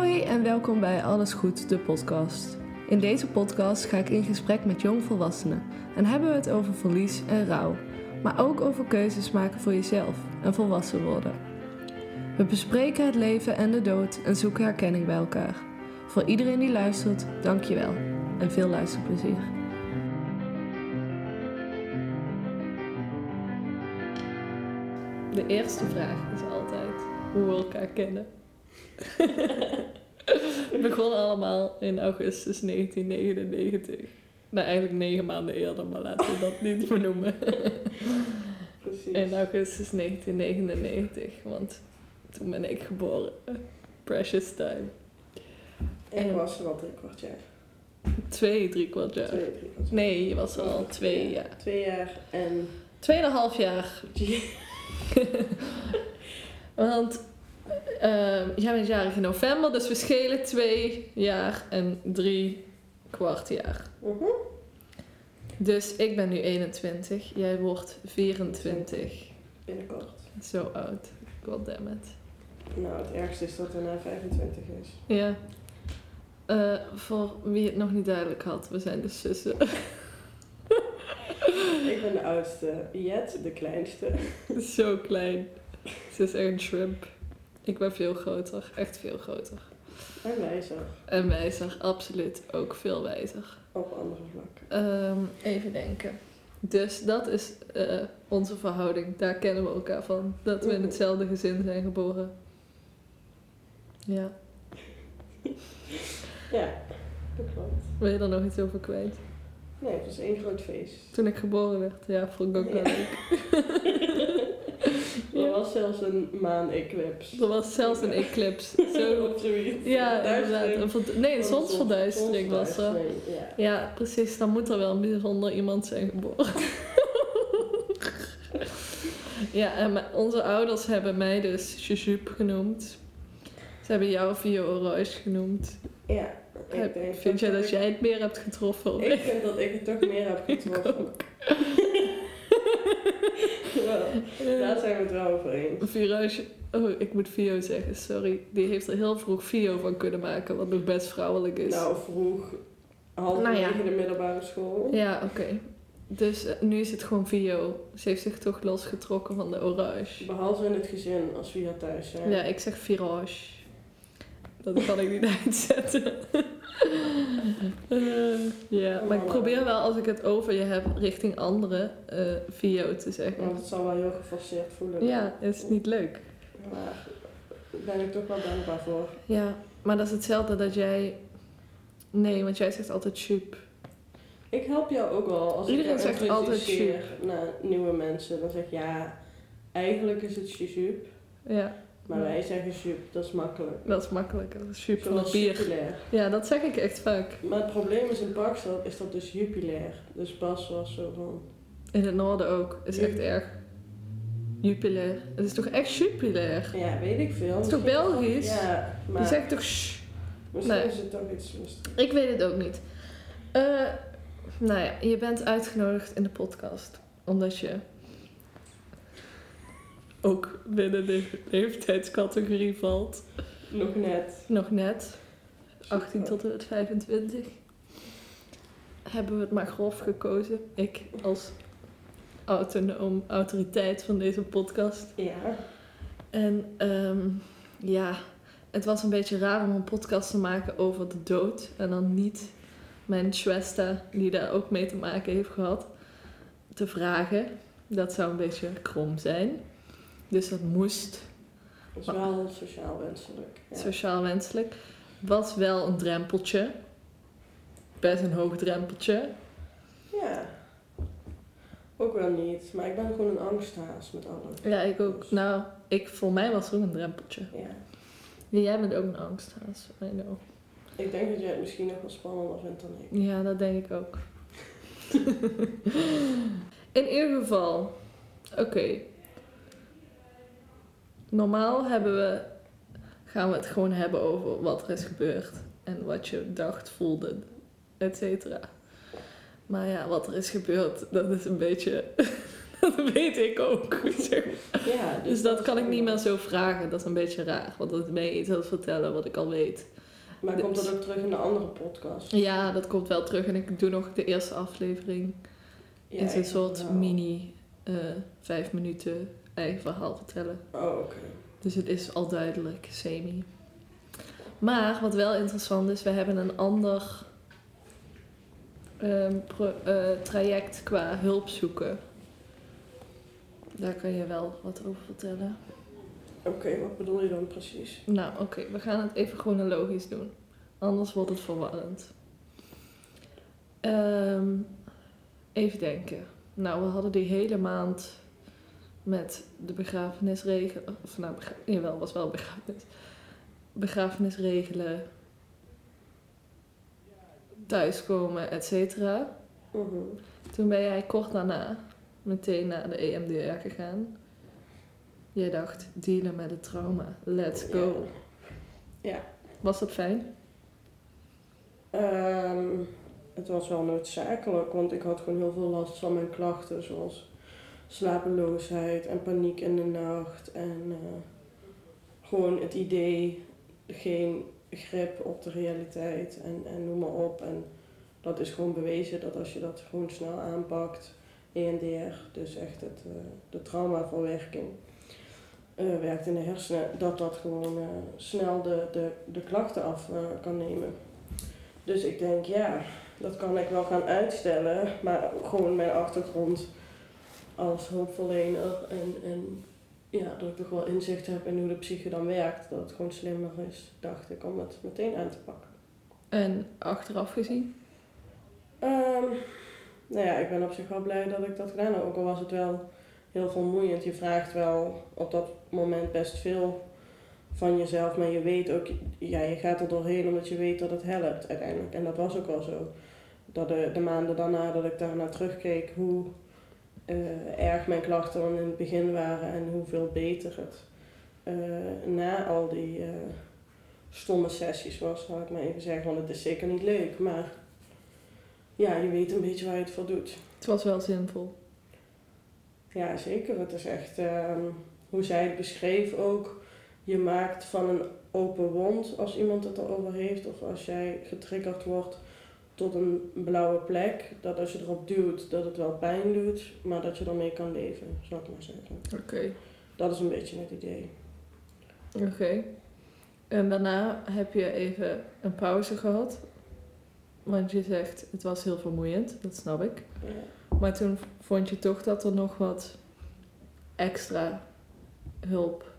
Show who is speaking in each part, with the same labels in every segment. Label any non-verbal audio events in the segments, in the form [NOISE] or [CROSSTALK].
Speaker 1: Hoi en welkom bij Alles Goed, de podcast. In deze podcast ga ik in gesprek met jongvolwassenen en hebben we het over verlies en rouw, maar ook over keuzes maken voor jezelf en volwassen worden. We bespreken het leven en de dood en zoeken herkenning bij elkaar. Voor iedereen die luistert, dankjewel en veel luisterplezier. De eerste vraag is altijd hoe we elkaar kennen. [LAUGHS] Begon allemaal in augustus 1999. Nou, eigenlijk negen maanden eerder, maar laten we dat niet benoemen. [LAUGHS]
Speaker 2: Precies.
Speaker 1: In augustus 1999, want toen ben ik geboren. Precious time.
Speaker 2: Ik was er al drie kwart jaar.
Speaker 1: Twee, drie kwart jaar.
Speaker 2: Twee, drie kwart jaar.
Speaker 1: Nee, je was er al twee jaar.
Speaker 2: Twee jaar en...
Speaker 1: Tweeënhalf jaar. [LAUGHS] Want eh, jij bent jarig in november, dus we schelen twee jaar en drie kwart jaar.
Speaker 2: Mhm.
Speaker 1: Dus ik ben nu 21, jij wordt 24.
Speaker 2: Binnenkort.
Speaker 1: Zo oud. Goddammit.
Speaker 2: Nou, het ergste is dat er na 25 is.
Speaker 1: Ja. Eh, voor wie het nog niet duidelijk had, we zijn dus zussen.
Speaker 2: Ik ben de oudste. Jet, de kleinste.
Speaker 1: Zo klein. Ze is echt een shrimp. Ik ben veel groter, echt veel groter.
Speaker 2: En wijzer.
Speaker 1: En wijzer, absoluut ook veel wijzer.
Speaker 2: Op andere vlakken.
Speaker 1: Ehm, even denken. Dus dat is eh, onze verhouding. Daar kennen we elkaar van. Dat we in hetzelfde gezin zijn geboren. Ja. [LAUGHS]
Speaker 2: Ja, dat klopt.
Speaker 1: Wil je er nog iets over kwijt?
Speaker 2: Nee, het was één groot feest.
Speaker 1: Toen ik geboren werd, ja, vond ik ook wel leuk. [LAUGHS] [LAUGHS]
Speaker 2: Er was zelfs een maan-eclipse.
Speaker 1: Er was zelfs een eclipse. [LAUGHS] Zo. Ja, inderdaad. Nee, een
Speaker 2: Zons-
Speaker 1: zonsverduistering was er.
Speaker 2: Ja.
Speaker 1: Ja, precies. Dan moet er wel een bijzonder iemand zijn geboren. [LAUGHS] ja, en onze ouders hebben mij dus Jujube genoemd. Ze hebben jou Vio Orange genoemd.
Speaker 2: Ja, ik
Speaker 1: Heb-
Speaker 2: denk
Speaker 1: Vind jij dat
Speaker 2: ik-
Speaker 1: jij het meer hebt getroffen? of
Speaker 2: Ik vind dat ik het toch meer heb getroffen. Ja, daar zijn we het wel over eens.
Speaker 1: Virage, oh, ik moet Vio zeggen, sorry. Die heeft er heel vroeg Vio van kunnen maken, wat nog best vrouwelijk is.
Speaker 2: Nou, vroeg, half
Speaker 1: Nou ja.
Speaker 2: de middelbare school.
Speaker 1: Ja, oké. Dus eh, nu is het gewoon Vio. Ze heeft zich toch losgetrokken van de Orange.
Speaker 2: Behalve in het gezin, als we hier thuis zijn.
Speaker 1: Ja, ik zeg Virage. Dat kan ik niet [LAUGHS] uitzetten. Eh, ja, maar ik probeer wel als ik het over je heb richting anderen eh Vio te zeggen.
Speaker 2: Want het zal wel heel geforceerd voelen.
Speaker 1: Ja, is niet leuk.
Speaker 2: Maar daar ben ik toch wel dankbaar voor.
Speaker 1: Ja, maar dat is hetzelfde dat jij... Nee, want jij zegt altijd chup.
Speaker 2: Ik help jou ook wel. Als
Speaker 1: Iedereen
Speaker 2: ik jou
Speaker 1: zegt altijd
Speaker 2: introduceer naar nieuwe mensen, dan zeg ik ja, eigenlijk is het jujube.
Speaker 1: Ja,
Speaker 2: Maar wij zeggen jujube, dat is makkelijk.
Speaker 1: dat is makkelijk. Dat is bier.
Speaker 2: jupilair.
Speaker 1: Ja, dat zeg ik echt vaak.
Speaker 2: Maar het probleem is in Parkstad is dat dus jupilair. Dus Bas was zo van...
Speaker 1: In het noorden ook. Is echt erg. Jupilair. Het is toch echt jupilair?
Speaker 2: Ja, weet ik veel.
Speaker 1: Het is toch Belgisch?
Speaker 2: Ja, maar
Speaker 1: Je zegt toch shh?
Speaker 2: misschien
Speaker 1: Nee.
Speaker 2: is het toch iets lustig.
Speaker 1: Ik weet het ook niet. Eh, nou ja, je bent uitgenodigd in de podcast. Omdat je ook binnen de leeftijdscategorie valt.
Speaker 2: Nog net.
Speaker 1: Nog net. 18 tot en met 25. Hebben we het maar grof gekozen. Ik als autonoom autoriteit van deze podcast.
Speaker 2: Ja.
Speaker 1: En ehm, ja, het was een beetje raar om een podcast te maken over de dood. En dan niet mijn Schwester, die daar ook mee te maken heeft gehad, te vragen. Dat zou een beetje krom zijn. Dus dat moest
Speaker 2: Dat is wel sociaal wenselijk. Ja.
Speaker 1: sociaal wenselijk. Was wel een drempeltje. Best een hoog drempeltje.
Speaker 2: ja. Ook wel niet. Maar ik ben gewoon een angsthaas met alles.
Speaker 1: Ja, ik ook. Nou, ik, voor mij was het ook een drempeltje.
Speaker 2: Ja.
Speaker 1: Ja, jij bent ook een angsthaas. I know.
Speaker 2: Ik denk dat jij het misschien nog wel spannender vindt dan ik.
Speaker 1: Ja, dat denk ik ook. [LAUGHS] In ieder geval, oké. Normaal hebben we, gaan we het gewoon hebben over wat er is gebeurd en wat je dacht, voelde, et cetera. Maar ja, wat er is gebeurd, dat is een beetje [LAUGHS] dat weet ik ook. [LAUGHS] zeg.
Speaker 2: Ja,
Speaker 1: Dus dat kan ik niet meer zo vragen. Dat is een beetje raar. Want dan ben je iets vertellen wat ik al weet.
Speaker 2: Maar
Speaker 1: Dus-
Speaker 2: komt dat ook terug in de andere podcast?
Speaker 1: Ja, dat komt wel terug. En ik doe nog de eerste aflevering.
Speaker 2: Ja,
Speaker 1: is een soort
Speaker 2: wel.
Speaker 1: mini eh, vijf minuten eigen verhaal vertellen.
Speaker 2: Oh, oké.
Speaker 1: Dus het is al duidelijk, semi. Maar wat wel interessant is, we hebben een ander ehm, pro- eh, traject qua hulp zoeken. Daar kan je wel wat over vertellen.
Speaker 2: Oké, wat bedoel je dan precies?
Speaker 1: Nou, oké, we gaan het even chronologisch doen. Anders wordt het verwarrend. Ehm, even denken. Nou, we hadden die hele maand met de begrafenis regelen. Of nou, begra jawel, was wel begrafenis. Begrafenis regelen. Thuiskomen, et cetera.
Speaker 2: Mhm.
Speaker 1: Toen ben jij kort daarna meteen naar de EMDR gegaan. Jij dacht, dealen met het trauma. Let's go.
Speaker 2: Ja.
Speaker 1: Was dat fijn?
Speaker 2: Ehm, het was wel noodzakelijk, want ik had gewoon heel veel last van mijn klachten, zoals slapeloosheid en paniek in de nacht. En eh, gewoon het idee, geen grip op de realiteit en, en noem maar op. En dat is gewoon bewezen dat als je dat gewoon snel aanpakt, EMDR, dus echt het, eh, de traumaverwerking, eh, werkt in de hersenen, dat dat gewoon snel de, de, de klachten af kan nemen. Dus ik denk, ja, dat kan ik wel gaan uitstellen, maar gewoon mijn achtergrond als hulpverlener en, en ja, dat ik toch wel inzicht heb in hoe de psyche dan werkt, dat het gewoon slimmer is, dacht ik, om het meteen aan te pakken.
Speaker 1: En achteraf gezien?
Speaker 2: Ehm, nou ja, ik ben op zich wel blij dat ik dat gedaan heb, ook al was het wel heel vermoeiend. Je vraagt wel op dat moment best veel van jezelf, maar je weet ook, ja, je gaat er doorheen omdat je weet dat het helpt uiteindelijk. En dat was ook wel zo. Dat de, de maanden daarna dat ik daarna terugkeek hoe erg mijn klachten dan in het begin waren en hoeveel beter het eh, na al die eh, stomme sessies was, zal ik maar even zeggen. Want het is zeker niet leuk, maar ja, je weet een beetje waar je het voor doet.
Speaker 1: Het was wel zinvol.
Speaker 2: Ja, zeker. Het is echt, ehm, hoe zij het beschreef ook, je maakt van een open wond als iemand het erover heeft of als jij getriggerd wordt tot een blauwe plek, dat als je erop duwt dat het wel pijn doet, maar dat je ermee kan leven, zou ik maar zeggen.
Speaker 1: Oké.
Speaker 2: Dat is een beetje het idee.
Speaker 1: Oké. En daarna heb je even een pauze gehad. Want je zegt, het was heel vermoeiend, dat snap ik.
Speaker 2: Ja.
Speaker 1: Maar toen vond je toch dat er nog wat extra hulp.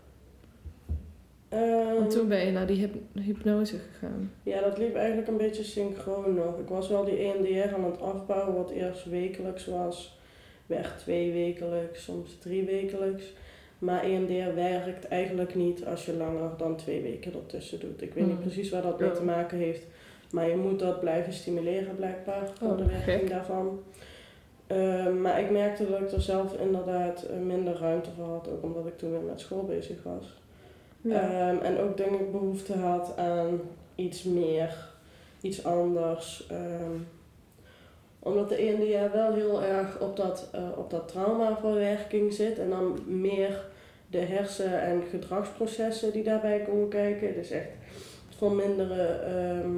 Speaker 2: Ehm,
Speaker 1: Want toen ben je naar die hyp- hypnose gegaan.
Speaker 2: Ja, dat liep eigenlijk een beetje synchroon nog. Ik was wel die EMDR aan het afbouwen, wat eerst wekelijks was. Werd twee wekelijks, soms drie wekelijks. Maar EMDR werkt eigenlijk niet als je langer dan twee weken ertussen doet. Ik weet niet
Speaker 1: Hmm.
Speaker 2: precies waar dat mee
Speaker 1: Ja.
Speaker 2: te maken heeft. Maar je moet dat blijven stimuleren blijkbaar, voor
Speaker 1: Oh,
Speaker 2: de werking
Speaker 1: gek.
Speaker 2: daarvan. Ehm, maar ik merkte dat ik er zelf inderdaad eh, minder ruimte voor had. Ook omdat ik toen weer met school bezig was. Ehm, en ook denk ik behoefte had aan iets meer, iets anders. Ehm, omdat de EMDR wel heel erg op dat, eh, op dat traumaverwerking zit. En dan meer de hersen- en gedragsprocessen die daarbij komen kijken. Dus echt het verminderen ehm,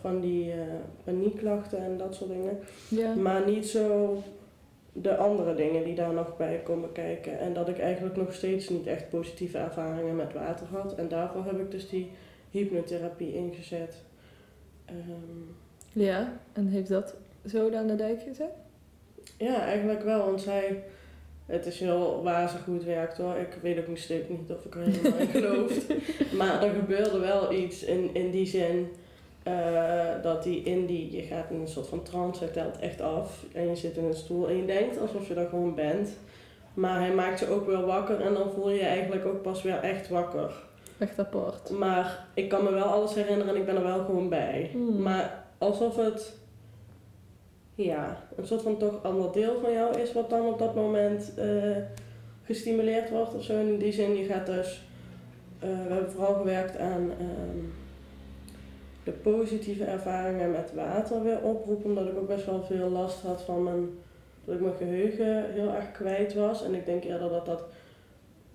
Speaker 2: van die eh, paniekklachten en dat soort dingen.
Speaker 1: ja.
Speaker 2: Maar niet zo de andere dingen die daar nog bij komen kijken. En dat ik eigenlijk nog steeds niet echt positieve ervaringen met water had. En daarvoor heb ik dus die hypnotherapie ingezet. Ehm,
Speaker 1: Ja, en heeft dat zo aan de dijk gezet?
Speaker 2: ja, eigenlijk wel. Want zij... Het is heel wazig hoe het werkt hoor. Ik weet ook nog steeds niet of ik er helemaal in geloof. [LAUGHS] Maar er gebeurde wel iets in, in die zin... eh, dat die in die, je gaat in een soort van trance, hij telt echt af en je zit in een stoel en je denkt alsof je er gewoon bent. Maar hij maakt je ook weer wakker en dan voel je je eigenlijk ook pas weer echt wakker.
Speaker 1: Echt apart.
Speaker 2: Maar ik kan me wel alles herinneren en ik ben er wel gewoon bij.
Speaker 1: Hmm.
Speaker 2: Maar alsof het, ja, een soort van toch ander deel van jou is wat dan op dat moment eh, gestimuleerd wordt of zo. In die zin, je gaat dus, eh, we hebben vooral gewerkt aan ehm, de positieve ervaringen met water weer oproepen. Omdat ik ook best wel veel last had van mijn dat ik mijn geheugen heel erg kwijt was. En ik denk eerder dat dat,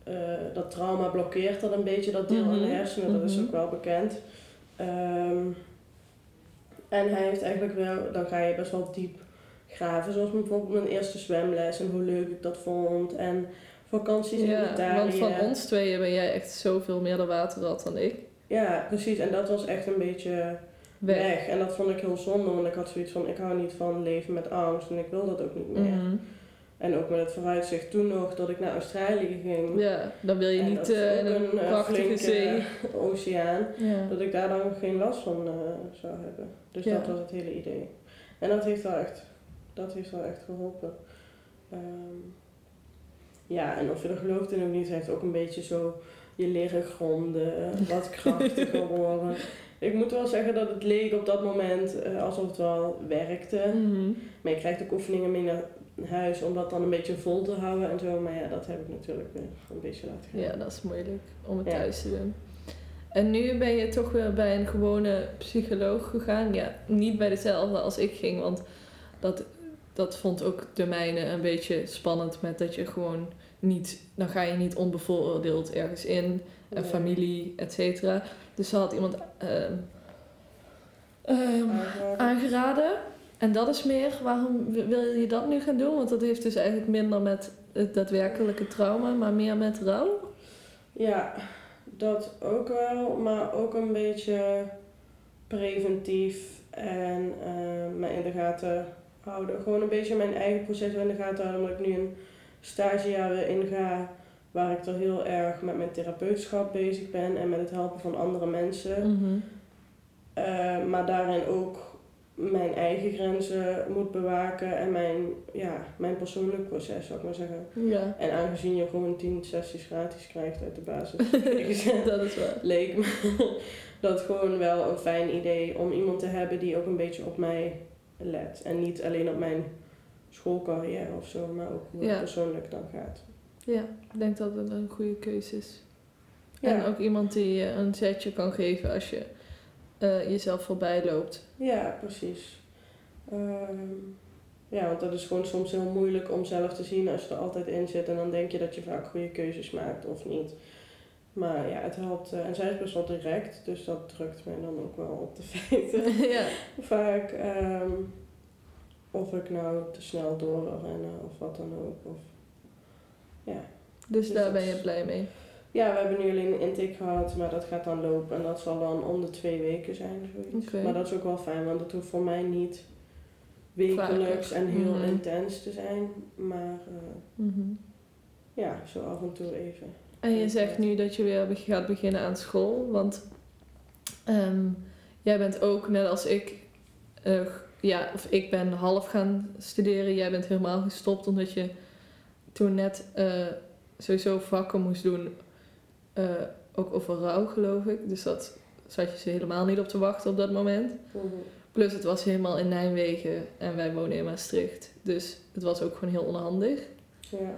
Speaker 2: eh, dat trauma blokkeert dat een beetje, dat deel de
Speaker 1: Mhm.
Speaker 2: hersenen. Dat is
Speaker 1: Mhm.
Speaker 2: ook wel bekend. Ehm, en hij heeft eigenlijk wel, dan ga je best wel diep graven. Zoals bijvoorbeeld mijn eerste zwemles en hoe leuk ik dat vond. En vakanties in
Speaker 1: Ja,
Speaker 2: Italië.
Speaker 1: want van ons tweeën ben jij echt zoveel meer de waterrat dan ik.
Speaker 2: Ja, precies. En dat was echt een beetje
Speaker 1: Weg.
Speaker 2: weg. En dat vond ik heel zonde, want ik had zoiets van, ik hou niet van leven met angst en ik wil dat ook niet meer.
Speaker 1: Mhm.
Speaker 2: En ook met het vooruitzicht toen nog dat ik naar Australië ging.
Speaker 1: Ja, dan wil je
Speaker 2: En
Speaker 1: niet eh, in een
Speaker 2: eh,
Speaker 1: prachtige zee. [LAUGHS]
Speaker 2: oceaan.
Speaker 1: Ja.
Speaker 2: Dat ik daar dan geen last van eh, zou hebben. Dus
Speaker 1: Ja.
Speaker 2: dat was het hele idee. En dat heeft wel echt, dat heeft wel echt geholpen. Ehm, ja, en of je er gelooft in of niet, heeft ook een beetje zo je leren gronden, wat krachtiger [LAUGHS] worden. Ik moet wel zeggen dat het leek op dat moment eh, alsof het wel werkte.
Speaker 1: Mhm.
Speaker 2: Maar je krijgt ook oefeningen mee naar huis om dat dan een beetje vol te houden en zo. Maar ja, dat heb ik natuurlijk weer een beetje laten gaan.
Speaker 1: Ja, dat is moeilijk om het
Speaker 2: Ja.
Speaker 1: thuis te doen. En nu ben je toch weer bij een gewone psycholoog gegaan. Ja, niet bij dezelfde als ik ging, want dat, dat vond ook de mijne een beetje spannend met dat je gewoon niet, dan ga je niet onbevooroordeeld ergens in, en
Speaker 2: Nee.
Speaker 1: familie, et cetera. Dus ze had iemand ehm, ehm, aangeraden. En dat is meer, waarom wil je dat nu gaan doen? Want dat heeft dus eigenlijk minder met het daadwerkelijke trauma, maar meer met rouw.
Speaker 2: Ja, dat ook wel, maar ook een beetje preventief en eh mij in de gaten houden. Gewoon een beetje mijn eigen proces in de gaten houden, omdat ik nu een stagejaar inga waar ik er heel erg met mijn therapeutschap bezig ben en met het helpen van andere mensen.
Speaker 1: Mhm.
Speaker 2: Eh, maar daarin ook mijn eigen grenzen moet bewaken en mijn, ja, mijn persoonlijk proces, zou ik maar zeggen.
Speaker 1: Ja,
Speaker 2: En aangezien je gewoon 10 sessies gratis krijgt uit de basis, [LAUGHS] [LAUGHS]
Speaker 1: dat is waar.
Speaker 2: leek me [LAUGHS] dat gewoon wel een fijn idee om iemand te hebben die ook een beetje op mij let. En niet alleen op mijn schoolcarrière of zo, maar ook hoe
Speaker 1: Ja.
Speaker 2: het persoonlijk dan gaat.
Speaker 1: Ja, ik denk dat het een goede keuze is.
Speaker 2: Ja.
Speaker 1: En ook iemand die je een zetje kan geven als je eh, jezelf voorbij loopt.
Speaker 2: Ja, precies. Ehm, ja, want dat is gewoon soms heel moeilijk om zelf te zien als je er altijd in zit. En dan denk je dat je vaak goede keuzes maakt of niet. Maar ja, het helpt. eh, en zij is best wel direct, dus dat drukt mij dan ook wel op de [LAUGHS] feiten.
Speaker 1: ja.
Speaker 2: vaak. ehm, of ik nou te snel door wil rennen of wat dan ook. Of, ja.
Speaker 1: Dus
Speaker 2: Dus
Speaker 1: daar
Speaker 2: dat
Speaker 1: ben je blij mee.
Speaker 2: ja, we hebben nu alleen een intake gehad, maar dat gaat dan lopen. En dat zal dan om de twee weken zijn, zoiets. Maar dat is ook wel fijn, want het hoeft voor mij niet wekelijks
Speaker 1: Vaker.
Speaker 2: en heel
Speaker 1: Mhm.
Speaker 2: intens te zijn. Maar eh,
Speaker 1: Mhm.
Speaker 2: ja, zo af en toe even.
Speaker 1: En je zegt nu dat je weer gaat beginnen aan school, want ehm, jij bent ook net als ik, eh, ja, of ik ben half gaan studeren, jij bent helemaal gestopt omdat je toen net eh, sowieso vakken moest doen, eh, ook over rouw geloof ik. Dus dat zat je ze helemaal niet op te wachten op dat moment.
Speaker 2: Mhm.
Speaker 1: Plus het was helemaal in Nijmegen en wij wonen in Maastricht, dus het was ook gewoon heel onhandig.
Speaker 2: Ja.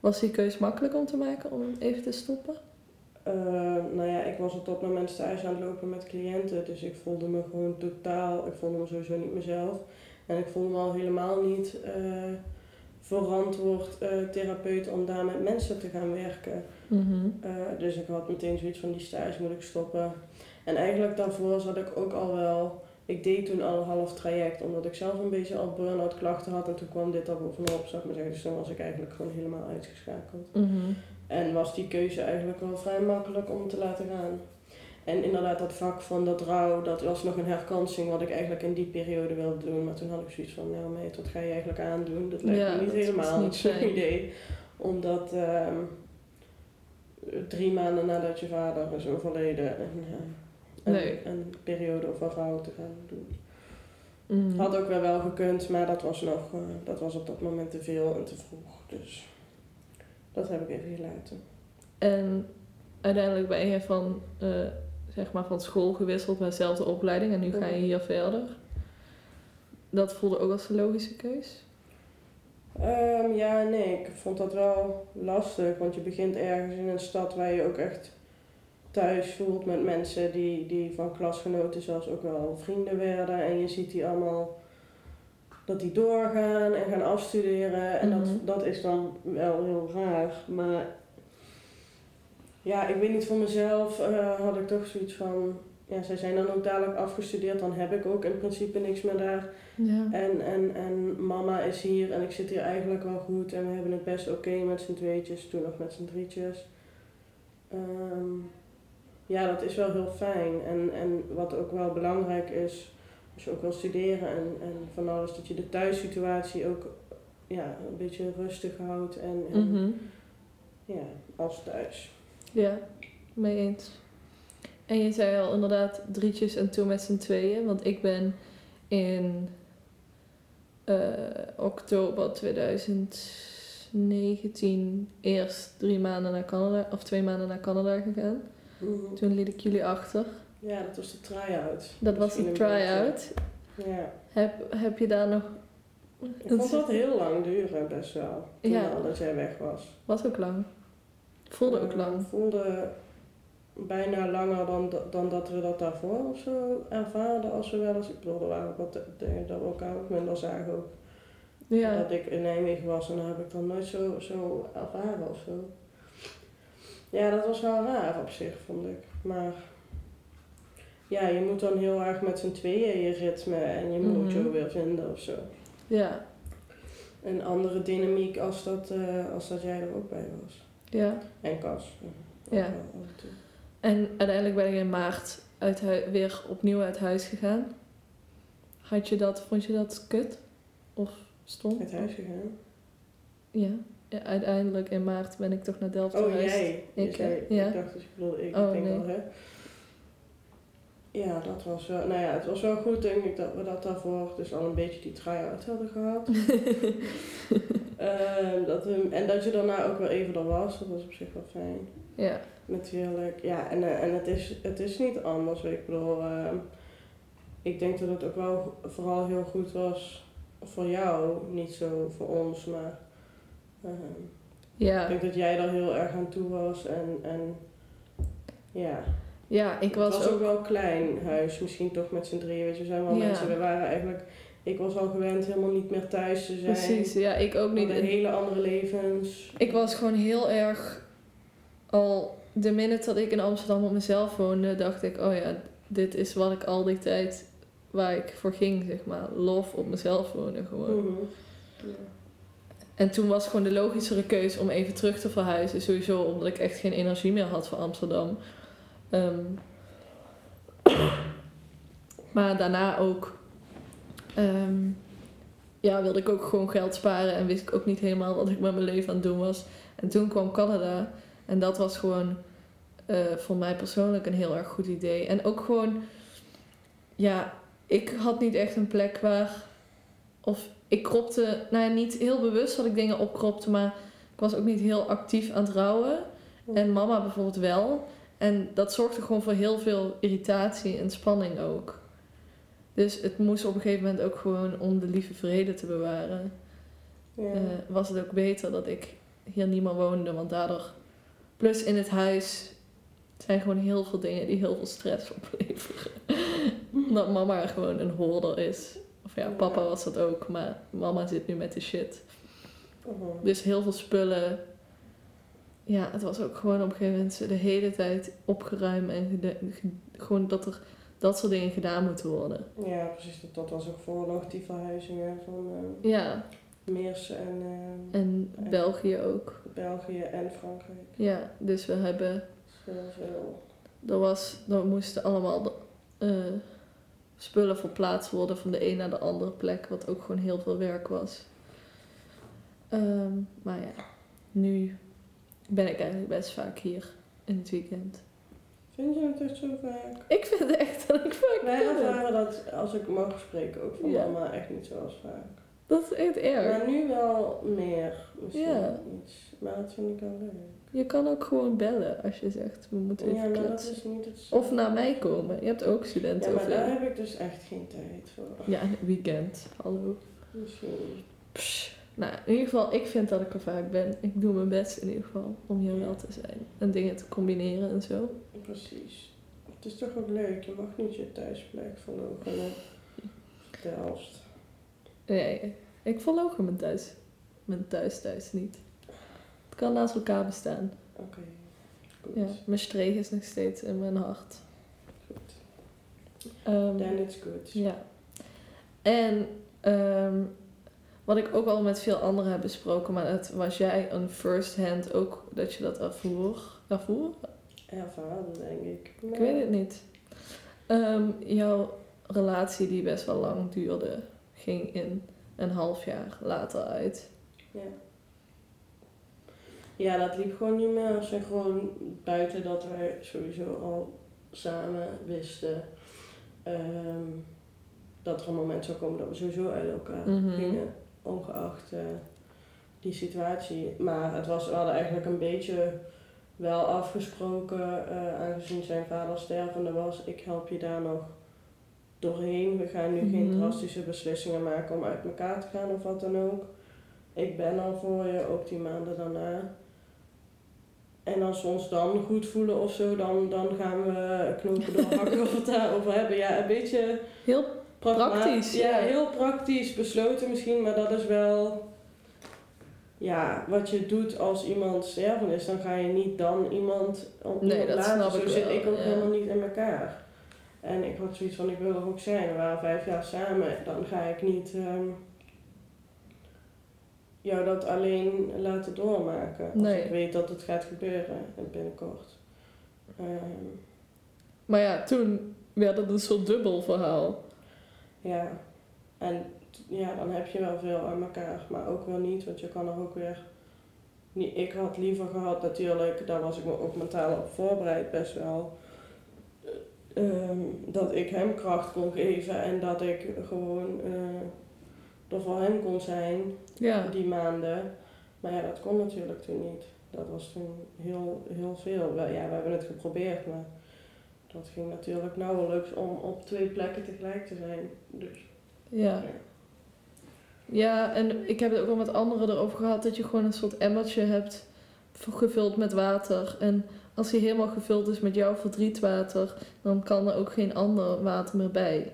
Speaker 1: Was die keus makkelijk om te maken om even te stoppen?
Speaker 2: Eh, nou ja, ik was op dat moment stage aan het lopen met cliënten, dus ik voelde me gewoon totaal, ik voelde me sowieso niet mezelf. En ik voelde me al helemaal niet eh, verantwoord eh, therapeut om daar met mensen te gaan werken.
Speaker 1: Mhm.
Speaker 2: Dus ik had meteen zoiets van die stage moet ik stoppen. En eigenlijk daarvoor zat ik ook al wel, ik deed toen al een half traject, omdat ik zelf een beetje al burn-out klachten had. En toen kwam dit er bovenop, zou ik maar zeggen. Dus dan was ik eigenlijk gewoon helemaal uitgeschakeld.
Speaker 1: Mhm.
Speaker 2: En was die keuze eigenlijk wel vrij makkelijk om te laten gaan. En inderdaad, dat vak van dat rouw, dat was nog een herkansing wat ik eigenlijk in die periode wilde doen. Maar toen had ik zoiets van, nou meid, wat ga je eigenlijk aandoen? Dat lijkt
Speaker 1: Ja,
Speaker 2: me niet helemaal
Speaker 1: niet
Speaker 2: zo'n idee. Omdat ehm, drie maanden nadat je vader is overleden en,
Speaker 1: Nee.
Speaker 2: een, periode van rouw te gaan doen.
Speaker 1: Mhm.
Speaker 2: Had ook wel wel gekund, maar dat was nog, eh, dat was op dat moment te veel en te vroeg. Dus dat heb ik even gelaten.
Speaker 1: En uiteindelijk ben je van, eh, zeg maar van school gewisseld naar dezelfde opleiding en nu ga je hier verder. Dat voelde ook als een logische keus.
Speaker 2: Ehm, ja, nee, ik vond dat wel lastig, want je begint ergens in een stad waar je ook echt thuis voelt met mensen die, die van klasgenoten zelfs ook wel vrienden werden. En je ziet die allemaal dat die doorgaan en gaan afstuderen. En
Speaker 1: Mhm.
Speaker 2: dat, dat is dan wel heel raar. Maar ja, ik weet niet voor mezelf eh, had ik toch zoiets van. Ja, zij zijn dan ook dadelijk afgestudeerd, dan heb ik ook in principe niks meer daar.
Speaker 1: Ja.
Speaker 2: En, en, en mama is hier en ik zit hier eigenlijk wel goed en we hebben het best oké met z'n tweetjes, toen nog met z'n drietjes. Ehm, ja, dat is wel heel fijn. En, en wat ook wel belangrijk is, als je ook wil studeren en, en van alles, dat je de thuissituatie ook ja, een beetje rustig houdt en, en
Speaker 1: Mhm.
Speaker 2: ja, als thuis.
Speaker 1: Ja, mee eens. En je zei al inderdaad drietjes en toen met z'n tweeën. Want ik ben in eh, oktober 2019 eerst drie maanden naar Canada, of twee maanden naar Canada gegaan. Toen liet ik jullie achter.
Speaker 2: Ja, dat was de try-out.
Speaker 1: Dat was de try-out.
Speaker 2: Ja.
Speaker 1: Heb, heb je daar nog...
Speaker 2: Ik vond dat heel lang duren, best wel. Toen
Speaker 1: Ja.
Speaker 2: al dat jij weg was.
Speaker 1: Was ook lang. Voelde ook
Speaker 2: Eh,
Speaker 1: lang.
Speaker 2: voelde bijna langer dan, dan dat we dat daarvoor of zo ervaarden als we wel eens. Ik bedoel, er waren ook wat dingen dat we elkaar ook minder zagen. Ook.
Speaker 1: Ja.
Speaker 2: Dat ik in Nijmegen was en dan heb ik dan nooit zo, zo ervaren of zo. Ja, dat was wel raar op zich, vond ik. Maar ja, je moet dan heel erg met z'n tweeën je ritme en je moet
Speaker 1: Mhm.
Speaker 2: je weer vinden of zo.
Speaker 1: Ja.
Speaker 2: Een andere dynamiek als dat, eh, als dat jij er ook bij was.
Speaker 1: Ja.
Speaker 2: En Cas.
Speaker 1: Ja.
Speaker 2: En
Speaker 1: uiteindelijk ben ik in maart uit weer opnieuw uit huis gegaan. Had je dat, vond je dat kut? Of stom?
Speaker 2: Uit huis gegaan.
Speaker 1: Ja. Ja. Uiteindelijk in maart ben ik toch naar Delft
Speaker 2: Oh,
Speaker 1: verhuisd.
Speaker 2: jij. Je
Speaker 1: Ik, hè? Ja.
Speaker 2: ik dacht dat je bedoelde ik.
Speaker 1: Oh,
Speaker 2: ik denk
Speaker 1: nee.
Speaker 2: wel, hè. Ja, dat was wel... Nou ja, het was wel goed, denk ik, dat we dat daarvoor dus al een beetje die try-out hadden gehad. [LAUGHS] Ehm, dat we, en dat je daarna ook wel even er was, dat was op zich wel fijn.
Speaker 1: ja.
Speaker 2: Natuurlijk. Ja, en, eh, en het, is, het is niet anders. Ik bedoel, ehm, ik denk dat het ook wel vooral heel goed was voor jou. Niet zo voor ons, maar... ehm, ik
Speaker 1: Ja.
Speaker 2: denk dat jij daar heel erg aan toe was en, en ja.
Speaker 1: ja, ik was,
Speaker 2: het was ook
Speaker 1: ook...
Speaker 2: wel een klein huis, misschien toch met z'n drieën. Weet je, we zijn wel
Speaker 1: Ja.
Speaker 2: mensen, we waren eigenlijk, ik was al gewend helemaal niet meer thuis te zijn.
Speaker 1: Precies, ja, ik ook niet.
Speaker 2: hadden hele andere levens.
Speaker 1: Ik was gewoon heel erg al de minute dat ik in Amsterdam op mezelf woonde, dacht ik, oh ja, dit is wat ik al die tijd waar ik voor ging, zeg maar. Lof op mezelf wonen gewoon.
Speaker 2: Mhm. Ja.
Speaker 1: En toen was gewoon de logischere keuze om even terug te verhuizen. Sowieso omdat ik echt geen energie meer had voor Amsterdam. Ehm, maar daarna ook ehm, ja, wilde ik ook gewoon geld sparen en wist ik ook niet helemaal wat ik met mijn leven aan het doen was. En toen kwam Canada en dat was gewoon eh, voor mij persoonlijk een heel erg goed idee. En ook gewoon, ja, ik had niet echt een plek waar, of ik kropte, nou niet heel bewust dat ik dingen opkropte, maar ik was ook niet heel actief aan het rouwen. En mama bijvoorbeeld wel. En dat zorgde gewoon voor heel veel irritatie en spanning ook. Dus het moest op een gegeven moment ook gewoon om de lieve vrede te bewaren.
Speaker 2: Ja.
Speaker 1: eh, was het ook beter dat ik hier niet meer woonde. Want daardoor, plus in het huis, zijn gewoon heel veel dingen die heel veel stress opleveren. [LAUGHS] Omdat mama gewoon een hoorder is. Ja, papa was dat ook, maar mama zit nu met de shit.
Speaker 2: Mhm.
Speaker 1: Dus heel veel spullen. Ja, het was ook gewoon op een gegeven moment de hele tijd opgeruimd en gewoon dat er dat soort dingen gedaan moeten worden.
Speaker 2: Ja, precies. Dat, dat was ook voor nog die verhuizingen van eh,
Speaker 1: Ja,
Speaker 2: Meersen en eh,
Speaker 1: en België ook.
Speaker 2: België en Frankrijk.
Speaker 1: Ja, dus we hebben,
Speaker 2: Heel veel.
Speaker 1: er was, er moesten allemaal eh, spullen verplaatst worden van de een naar de andere plek, wat ook gewoon heel veel werk was. Ehm, maar ja, nu ben ik eigenlijk best vaak hier in het weekend.
Speaker 2: Vind je het echt zo vaak?
Speaker 1: Ik vind echt dat ik vaak
Speaker 2: Wij ervaren dat, als ik mag spreken, ook van
Speaker 1: Ja.
Speaker 2: mama echt niet zoals vaak.
Speaker 1: Dat is echt erg.
Speaker 2: Maar nu wel meer. Misschien
Speaker 1: Ja.
Speaker 2: iets. Maar dat vind ik wel leuk.
Speaker 1: Je kan ook gewoon bellen als je zegt, we moeten
Speaker 2: Ja,
Speaker 1: even
Speaker 2: dat
Speaker 1: kletsen.
Speaker 2: is niet het
Speaker 1: Of naar mij komen. Je hebt ook
Speaker 2: Ja,
Speaker 1: studenten
Speaker 2: maar daar heb ik dus echt geen tijd voor.
Speaker 1: Ja, weekend. Hallo.
Speaker 2: Misschien.
Speaker 1: Psh. Nou, in ieder geval, ik vind dat ik er vaak ben. Ik doe mijn best in ieder geval om hier wel te zijn. En dingen te combineren en zo.
Speaker 2: Precies. Het is toch ook leuk. Je mag niet je thuisplek verloochenen. Delft.
Speaker 1: Nee, ik volg mijn thuis. Mijn thuis thuis niet. Het kan naast elkaar bestaan.
Speaker 2: Oké, goed.
Speaker 1: Ja, mijn streeg is nog steeds in mijn hart.
Speaker 2: Goed.
Speaker 1: Ehm,
Speaker 2: Then it's good.
Speaker 1: ja. En ehm, wat ik ook al met veel anderen heb besproken, maar het was jij een first hand ook dat je dat ervoer? ervoer?
Speaker 2: Ervaren, denk ik.
Speaker 1: Ik weet het niet. Ehm, jouw relatie die best wel lang duurde, ging in een half jaar later uit.
Speaker 2: Ja. Ja, dat liep gewoon niet meer synchroon buiten dat wij sowieso al samen wisten ehm, dat er een moment zou komen dat we sowieso uit elkaar
Speaker 1: Mhm.
Speaker 2: gingen, ongeacht eh, die situatie. Maar het was, we hadden eigenlijk een beetje wel afgesproken, eh, aangezien zijn vader stervende was, ik help je daar nog doorheen. We gaan nu geen
Speaker 1: Mhm.
Speaker 2: drastische beslissingen maken om uit elkaar te gaan of wat dan ook. Ik ben al voor je, ook die maanden daarna. En als we ons dan goed voelen of zo, dan, dan gaan we knopen doorhakken of het daarover hebben. Ja, een beetje
Speaker 1: Heel Praktisch,
Speaker 2: Ja,
Speaker 1: ja.
Speaker 2: heel praktisch besloten misschien, maar dat is wel... Ja, wat je doet als iemand stervend is, dan ga je niet dan iemand op
Speaker 1: Nee, dat
Speaker 2: laten.
Speaker 1: snap
Speaker 2: Zo
Speaker 1: ik
Speaker 2: zit
Speaker 1: wel,
Speaker 2: ik ook
Speaker 1: ja.
Speaker 2: helemaal niet in elkaar. En ik had zoiets van, ik wil er ook zijn. We waren vijf jaar samen, dan ga ik niet ehm, jou dat alleen laten doormaken. Als
Speaker 1: Nee.
Speaker 2: ik weet dat het gaat gebeuren binnenkort. Ehm,
Speaker 1: Maar ja, toen werd het een soort dubbel verhaal.
Speaker 2: Ja, en ja, dan heb je wel veel aan elkaar, maar ook wel niet, want je kan er ook weer. niet- Ik had liever gehad, natuurlijk, daar was ik me ook mentaal op voorbereid, best wel. ehm, dat ik hem kracht kon geven en dat ik gewoon eh, er voor hem kon zijn
Speaker 1: Ja,
Speaker 2: die maanden. Maar ja, dat kon natuurlijk toen niet. Dat was toen heel, heel veel. Wel, Ja, we hebben het geprobeerd, maar dat ging natuurlijk nauwelijks om op twee plekken tegelijk te zijn. Dus
Speaker 1: ja. Ja, en ik heb het ook al met anderen erover gehad dat je gewoon een soort emmertje hebt gevuld met water. En als die helemaal gevuld is met jouw verdrietwater, dan kan er ook geen ander water meer bij.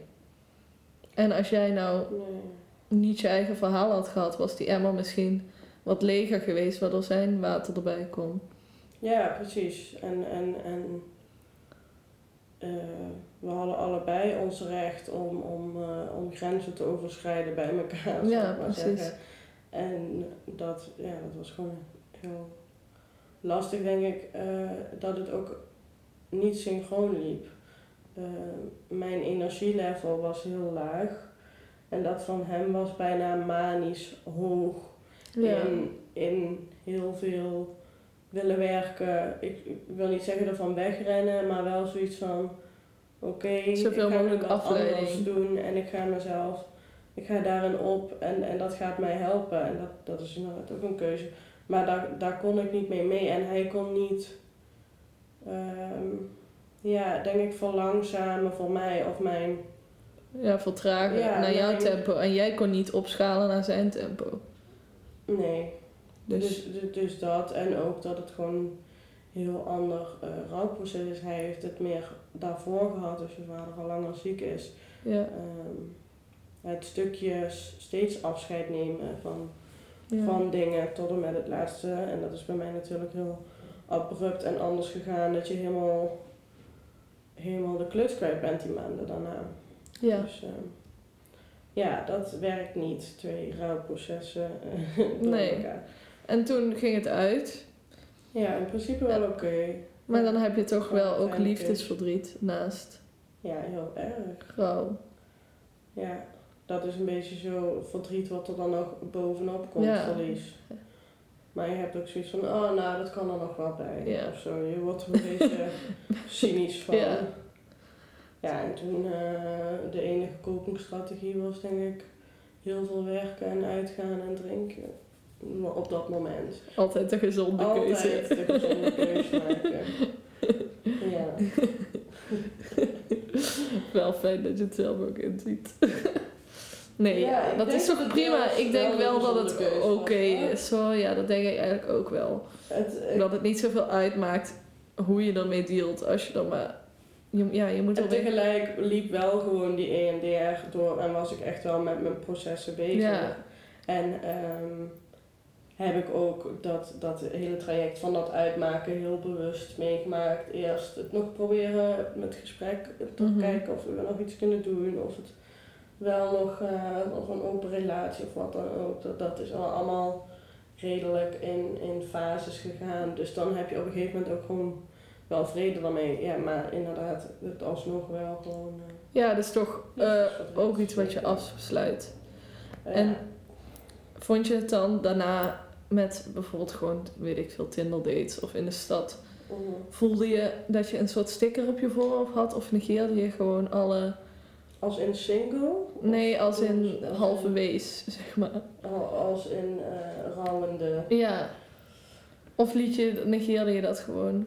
Speaker 1: En als jij nou
Speaker 2: Nee.
Speaker 1: Niet je eigen verhaal had gehad, was die emmer misschien wat leger geweest, waardoor zijn water erbij kon.
Speaker 2: Ja, precies. En, en, en eh, we hadden allebei ons recht om, om, eh, om grenzen te overschrijden bij elkaar.
Speaker 1: Ja,
Speaker 2: maar
Speaker 1: precies.
Speaker 2: zeggen. En dat, ja, dat was gewoon heel lastig, denk ik, eh, dat het ook niet synchroon liep. Mijn energielevel was heel laag. En dat van hem was bijna manisch hoog
Speaker 1: Ja,
Speaker 2: in, in heel veel willen werken. Ik, ik wil niet zeggen ervan wegrennen, maar wel zoiets van: oké, ik
Speaker 1: Zoveel
Speaker 2: ga
Speaker 1: mogelijk
Speaker 2: wat
Speaker 1: afleiding.
Speaker 2: anders doen en ik ga mezelf, ik ga daarin op en, en dat gaat mij helpen. En dat, dat is inderdaad ook een keuze. Maar daar, daar kon ik niet mee mee en hij kon niet, ehm, ja, denk ik, verlangzamen voor mij of mijn.
Speaker 1: Ja vertragen
Speaker 2: Ja,
Speaker 1: naar jouw
Speaker 2: nee.
Speaker 1: tempo. En jij kon niet opschalen naar zijn tempo.
Speaker 2: Nee,
Speaker 1: Dus,
Speaker 2: Dus, dus, dus dat en ook dat het gewoon een heel ander eh, rouwproces is. Hij heeft het meer daarvoor gehad, als je vader al langer ziek is.
Speaker 1: ja,
Speaker 2: Ehm, het stukje steeds afscheid nemen van,
Speaker 1: ja.
Speaker 2: van dingen tot en met het laatste. En dat is bij mij natuurlijk heel abrupt en anders gegaan. Dat je helemaal, helemaal de kluts kwijt bent die maanden daarna.
Speaker 1: Ja.
Speaker 2: Dus ehm, ja, dat werkt niet. Twee rouwprocessen eh, [LAUGHS] door
Speaker 1: Nee.
Speaker 2: elkaar.
Speaker 1: En toen ging het uit.
Speaker 2: Ja, in principe wel oké.
Speaker 1: Maar dan heb je toch
Speaker 2: Gewoon
Speaker 1: wel ook liefdesverdriet naast
Speaker 2: Ja, heel erg.
Speaker 1: rouw.
Speaker 2: Ja, dat is een beetje zo verdriet wat er dan nog bovenop komt,
Speaker 1: Ja.
Speaker 2: verlies. Maar je hebt ook zoiets van, oh nou, dat kan er nog wel bij.
Speaker 1: Ja.
Speaker 2: Of zo, je wordt er een beetje [LAUGHS] cynisch van.
Speaker 1: Ja.
Speaker 2: Ja, en toen eh, de enige copingstrategie was denk ik heel veel werken en uitgaan en drinken. Maar Op dat moment.
Speaker 1: Altijd de gezonde keuze.
Speaker 2: Altijd de gezonde keuze maken. [LAUGHS] Ja. [LAUGHS]
Speaker 1: Wel fijn dat je het zelf ook inziet. [LAUGHS] nee,
Speaker 2: Ja,
Speaker 1: dat is toch prima. Ik denk
Speaker 2: wel
Speaker 1: dat het oké
Speaker 2: hoor.
Speaker 1: is. Zo, ja, dat denk ik eigenlijk ook wel.
Speaker 2: Het, ik-
Speaker 1: Dat het niet zoveel uitmaakt hoe je ermee dealt als je er maar je, ja, je moet
Speaker 2: En tegelijk liep wel gewoon die EMDR door en was ik echt wel met mijn processen bezig.
Speaker 1: Ja.
Speaker 2: En ehm, heb ik ook dat, dat hele traject van dat uitmaken heel bewust meegemaakt. Eerst het nog proberen met gesprek te
Speaker 1: Mhm.
Speaker 2: kijken of we nog iets kunnen doen. Of het wel nog, eh, nog een open relatie of wat dan ook. Dat, dat is al allemaal redelijk in, in fases gegaan. Dus dan heb je op een gegeven moment ook gewoon wel vrede daarmee. Ja, maar inderdaad, het alsnog wel gewoon... eh,
Speaker 1: Ja, dat is toch eh, ook iets wat je afsluit. En vond je het dan daarna met bijvoorbeeld gewoon, weet ik veel, Tinder dates of in de stad...
Speaker 2: mhm.
Speaker 1: Voelde je dat je een soort sticker op je voorhoofd had of negeerde je gewoon alle...
Speaker 2: Als in single?
Speaker 1: Nee, als in
Speaker 2: Als
Speaker 1: halve wees, zeg maar.
Speaker 2: Al- Als in eh rouwende.
Speaker 1: Ja. Of liet je, negeerde je dat gewoon?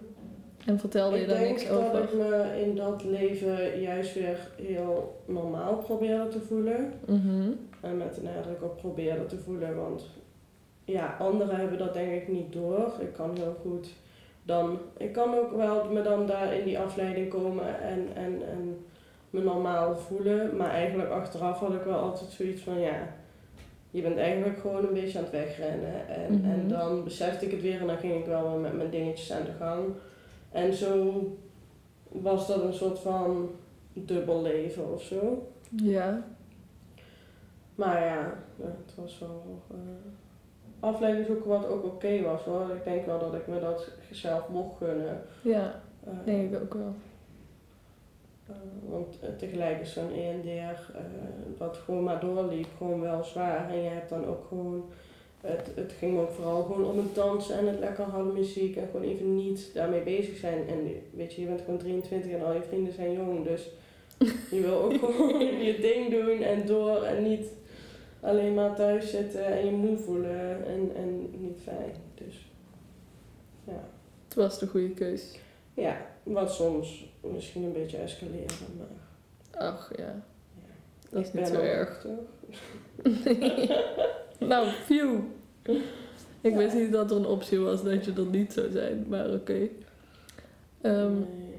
Speaker 1: En vertelde je
Speaker 2: Ik
Speaker 1: daar
Speaker 2: denk
Speaker 1: niks
Speaker 2: dat
Speaker 1: over?
Speaker 2: ik me in dat leven juist weer heel normaal probeerde te voelen.
Speaker 1: Mhm.
Speaker 2: En met de nadruk op probeerde te voelen, want ja, anderen hebben dat denk ik niet door. Ik kan heel goed dan, ik kan ook wel me dan daar in die afleiding komen en, en, en me normaal voelen. Maar eigenlijk achteraf had ik wel altijd zoiets van ja, je bent eigenlijk gewoon een beetje aan het wegrennen. En,
Speaker 1: Mhm.
Speaker 2: en dan besefte ik het weer en dan ging ik wel weer met mijn dingetjes aan de gang. En zo was dat een soort van dubbel leven of zo.
Speaker 1: Ja.
Speaker 2: Maar ja, het was wel uh, afleiding zoeken wat ook oké was hoor. Ik denk wel dat ik me dat zelf mocht gunnen.
Speaker 1: Ja,
Speaker 2: Eh,
Speaker 1: denk ik ook wel.
Speaker 2: eh, want eh, tegelijk is zo'n ENDR, eh wat gewoon maar doorliep, gewoon wel zwaar. En je hebt dan ook gewoon, het, het ging me ook vooral gewoon om het dansen en het lekker harde muziek. En gewoon even niet daarmee bezig zijn. En weet je, je bent gewoon 23 en al je vrienden zijn jong. Dus [LAUGHS] je wil ook gewoon je ding doen en door en niet alleen maar thuis zitten en je moe voelen en, en niet fijn. Dus ja.
Speaker 1: Het was de goede keus.
Speaker 2: Ja, wat soms misschien een beetje escaleren, maar
Speaker 1: Ach ja,
Speaker 2: ja.
Speaker 1: dat is niet zo erg.
Speaker 2: toch? [LAUGHS] [LAUGHS]
Speaker 1: nou, phew. Ik
Speaker 2: Ja.
Speaker 1: wist niet dat er een optie was dat je er niet zou zijn, maar oké. Ehm,
Speaker 2: Nee.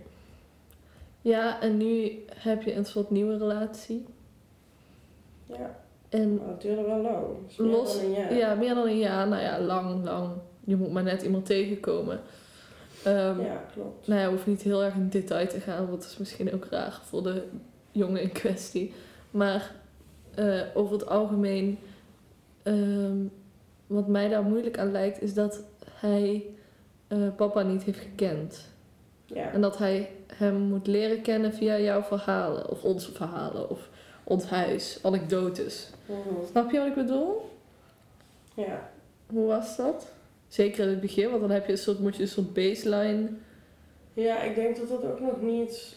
Speaker 1: Ja, en nu heb je een soort nieuwe relatie.
Speaker 2: Ja,
Speaker 1: En
Speaker 2: maar het duurde wel lang. Is meer
Speaker 1: Los-
Speaker 2: dan een jaar.
Speaker 1: ja, meer dan een jaar. Nou ja, lang, lang. Je moet maar net iemand tegenkomen. Ehm,
Speaker 2: Ja, klopt.
Speaker 1: Nou ja, hoeft niet heel erg in detail te gaan, want dat is misschien ook raar voor de jongen in kwestie. Maar eh, over het algemeen, ehm, wat mij daar moeilijk aan lijkt, is dat hij eh, papa niet heeft gekend.
Speaker 2: Ja.
Speaker 1: En dat hij hem moet leren kennen via jouw verhalen, of onze verhalen, of ons huis, anekdotes.
Speaker 2: Mhm.
Speaker 1: Snap je wat ik bedoel?
Speaker 2: Ja.
Speaker 1: Hoe was dat? Zeker in het begin, want dan heb je een soort, moet je een soort baseline.
Speaker 2: ja, ik denk dat dat ook nog niet